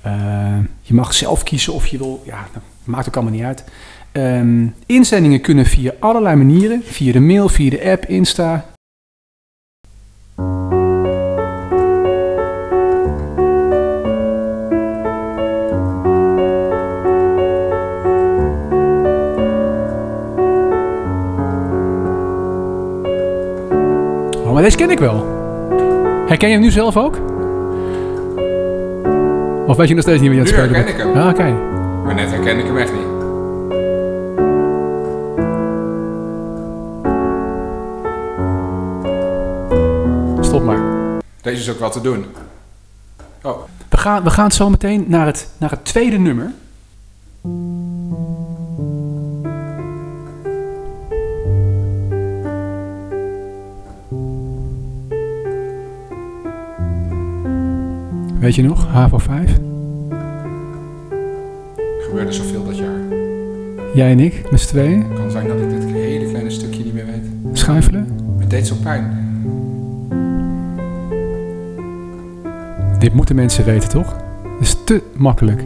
Eh, je mag zelf kiezen of je wil. Ja, dat maakt ook allemaal niet uit. Ehm, inzendingen kunnen via allerlei manieren. Via de mail, via de app, Insta. Oh, maar deze ken ik wel. Herken je hem nu zelf ook? Of weet je nog steeds niet wie je aan Nu het spelen herken bent? ik hem. Ah, oké. Maar net herken ik hem echt niet. Deze is ook wel te doen. Oh, We gaan, we gaan zo meteen naar het, naar het tweede nummer. Weet je nog? HAVO 5? er gebeurde zoveel dat jaar. Jij en ik, met z'n tweeën. Het kan zijn dat ik dit hele kleine stukje niet meer weet. Schuifelen. Het deed zo pijn. Dit moeten mensen weten, toch? Dat is te makkelijk.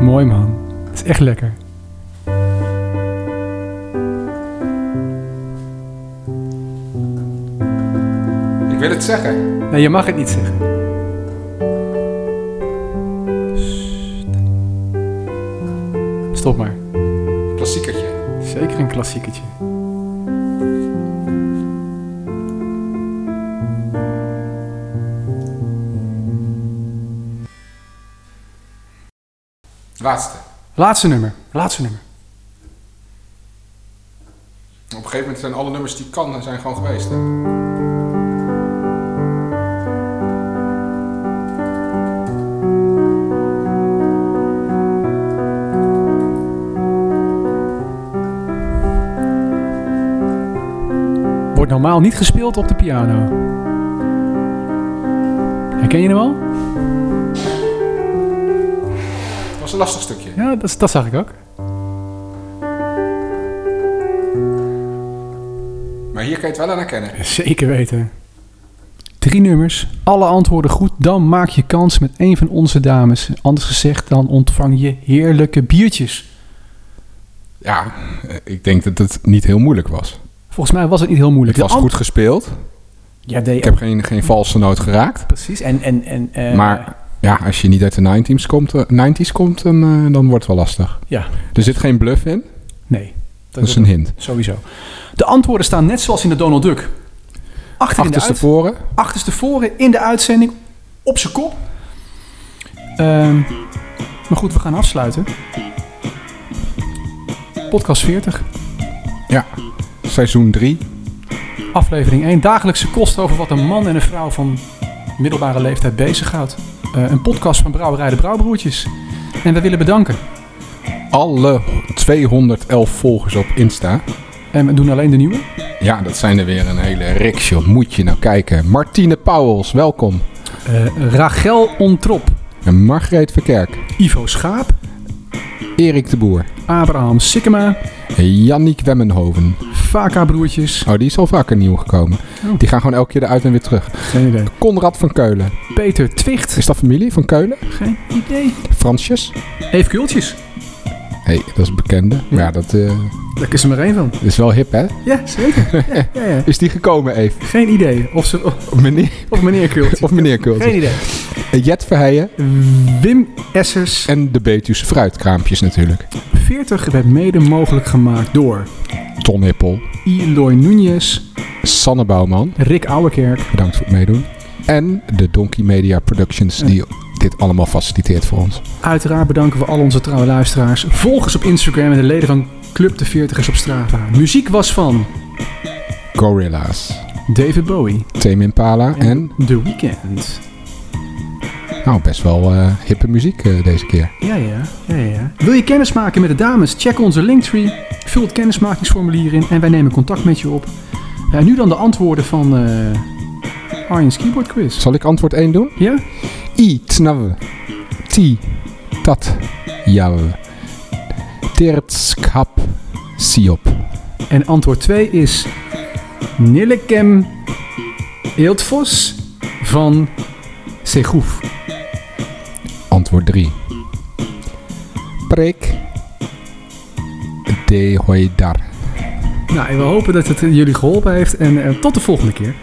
Mooi man. Het is echt lekker. Ik wil het zeggen. Nee, je mag het niet zeggen. Sst. Stop maar. Zeker een klassiekertje. Laatste. Laatste nummer. Laatste nummer. Op een gegeven moment zijn alle nummers die kan, zijn gewoon geweest. Hè? Normaal niet gespeeld op de piano. Herken je hem al? Dat was een lastig stukje. Ja, dat, dat zag ik ook. Maar hier kan je het wel aan herkennen. Zeker weten. Drie nummers, alle antwoorden goed, dan maak je kans met een van onze dames. Anders gezegd, dan ontvang je heerlijke biertjes. Ja, eh, ik denk dat het niet heel moeilijk was. Volgens mij was het niet heel moeilijk. Het was goed gespeeld. Ja, Ik heb geen, geen valse noot geraakt. Precies. En, en, en, eh, Maar ja, als je niet uit de 90s komt, eh, 90s komt dan, eh, dan wordt het wel lastig. Ja, Er zit geen bluff in. nee. Dat is een hint. Sowieso. De antwoorden staan net zoals in de Donald Duck. Achter Achterstevoren. achterstevoren in de uitzending op zijn kop. Ehm, maar goed, we gaan afsluiten. Podcast 40, Ja, seizoen 3. aflevering 1. Dagelijkse kosten over wat een man en een vrouw van middelbare leeftijd bezighoudt. Eh een podcast van Brouwerij de Brouwbroertjes. En we willen bedanken. Alle 211 volgers op Insta. En we doen alleen de nieuwe. Ja, dat zijn er weer een hele riks, joh. Moet je nou kijken. Martine Pauwels, welkom. Eh, Rachel Ontrop. En Margreet Verkerk. Ivo Schaap. Erik de Boer. Abraham Sikkema. Janniek Wemmenhoven. Vaka Broertjes. Oh, die is al vaker nieuw gekomen. Oh. Die gaan gewoon elke keer eruit en weer terug. Geen idee. Conrad van Keulen. Peter Twicht. Is dat familie van Keulen? Geen idee. Fransjes? Eve Kultjes. Hé, hey, dat is een bekende. Maar ja, dat eh, Daar is er maar één van. is wel hip, hè? Ja, zeker. Ja, ja, ja. Is die gekomen, Eve? Geen idee. Of, ze, of, Of meneer, of meneer Kultjes. of meneer Kultjes? Geen idee. Jet Verheijen. Wim Essers. En de Betuwse fruitkraampjes natuurlijk. 40 werd mede mogelijk gemaakt door Ton Hippel. Eloy Núñez, Sanne Bouwman. Rick Ouwekerk, Bedankt voor het meedoen. En de Donkey Media Productions die dit allemaal faciliteert voor ons. Uiteraard bedanken we al onze trouwe luisteraars. Volgers op Instagram en de leden van Club de 40ers op Strava. Muziek was van Gorilla's, David Bowie Tame Impala en, The Weeknd. Nou, best wel eh, hippe muziek eh, deze keer. Ja, ja, ja, ja. Wil je kennis maken met de dames? Check onze Linktree. Vul het kennismakingsformulier in en wij nemen contact met je op. Eh, nu dan de antwoorden van eh Arjen's Keyboard Quiz. Zal ik antwoord 1 doen? Ja? I, tnav, ti, tat, jav, tertskap, siop. En antwoord 2 is Nillekem Eeltvos van Segoef. Antwoord 3. Preek de hoidar. Nou, we hopen dat het jullie geholpen heeft en eh, tot de volgende keer.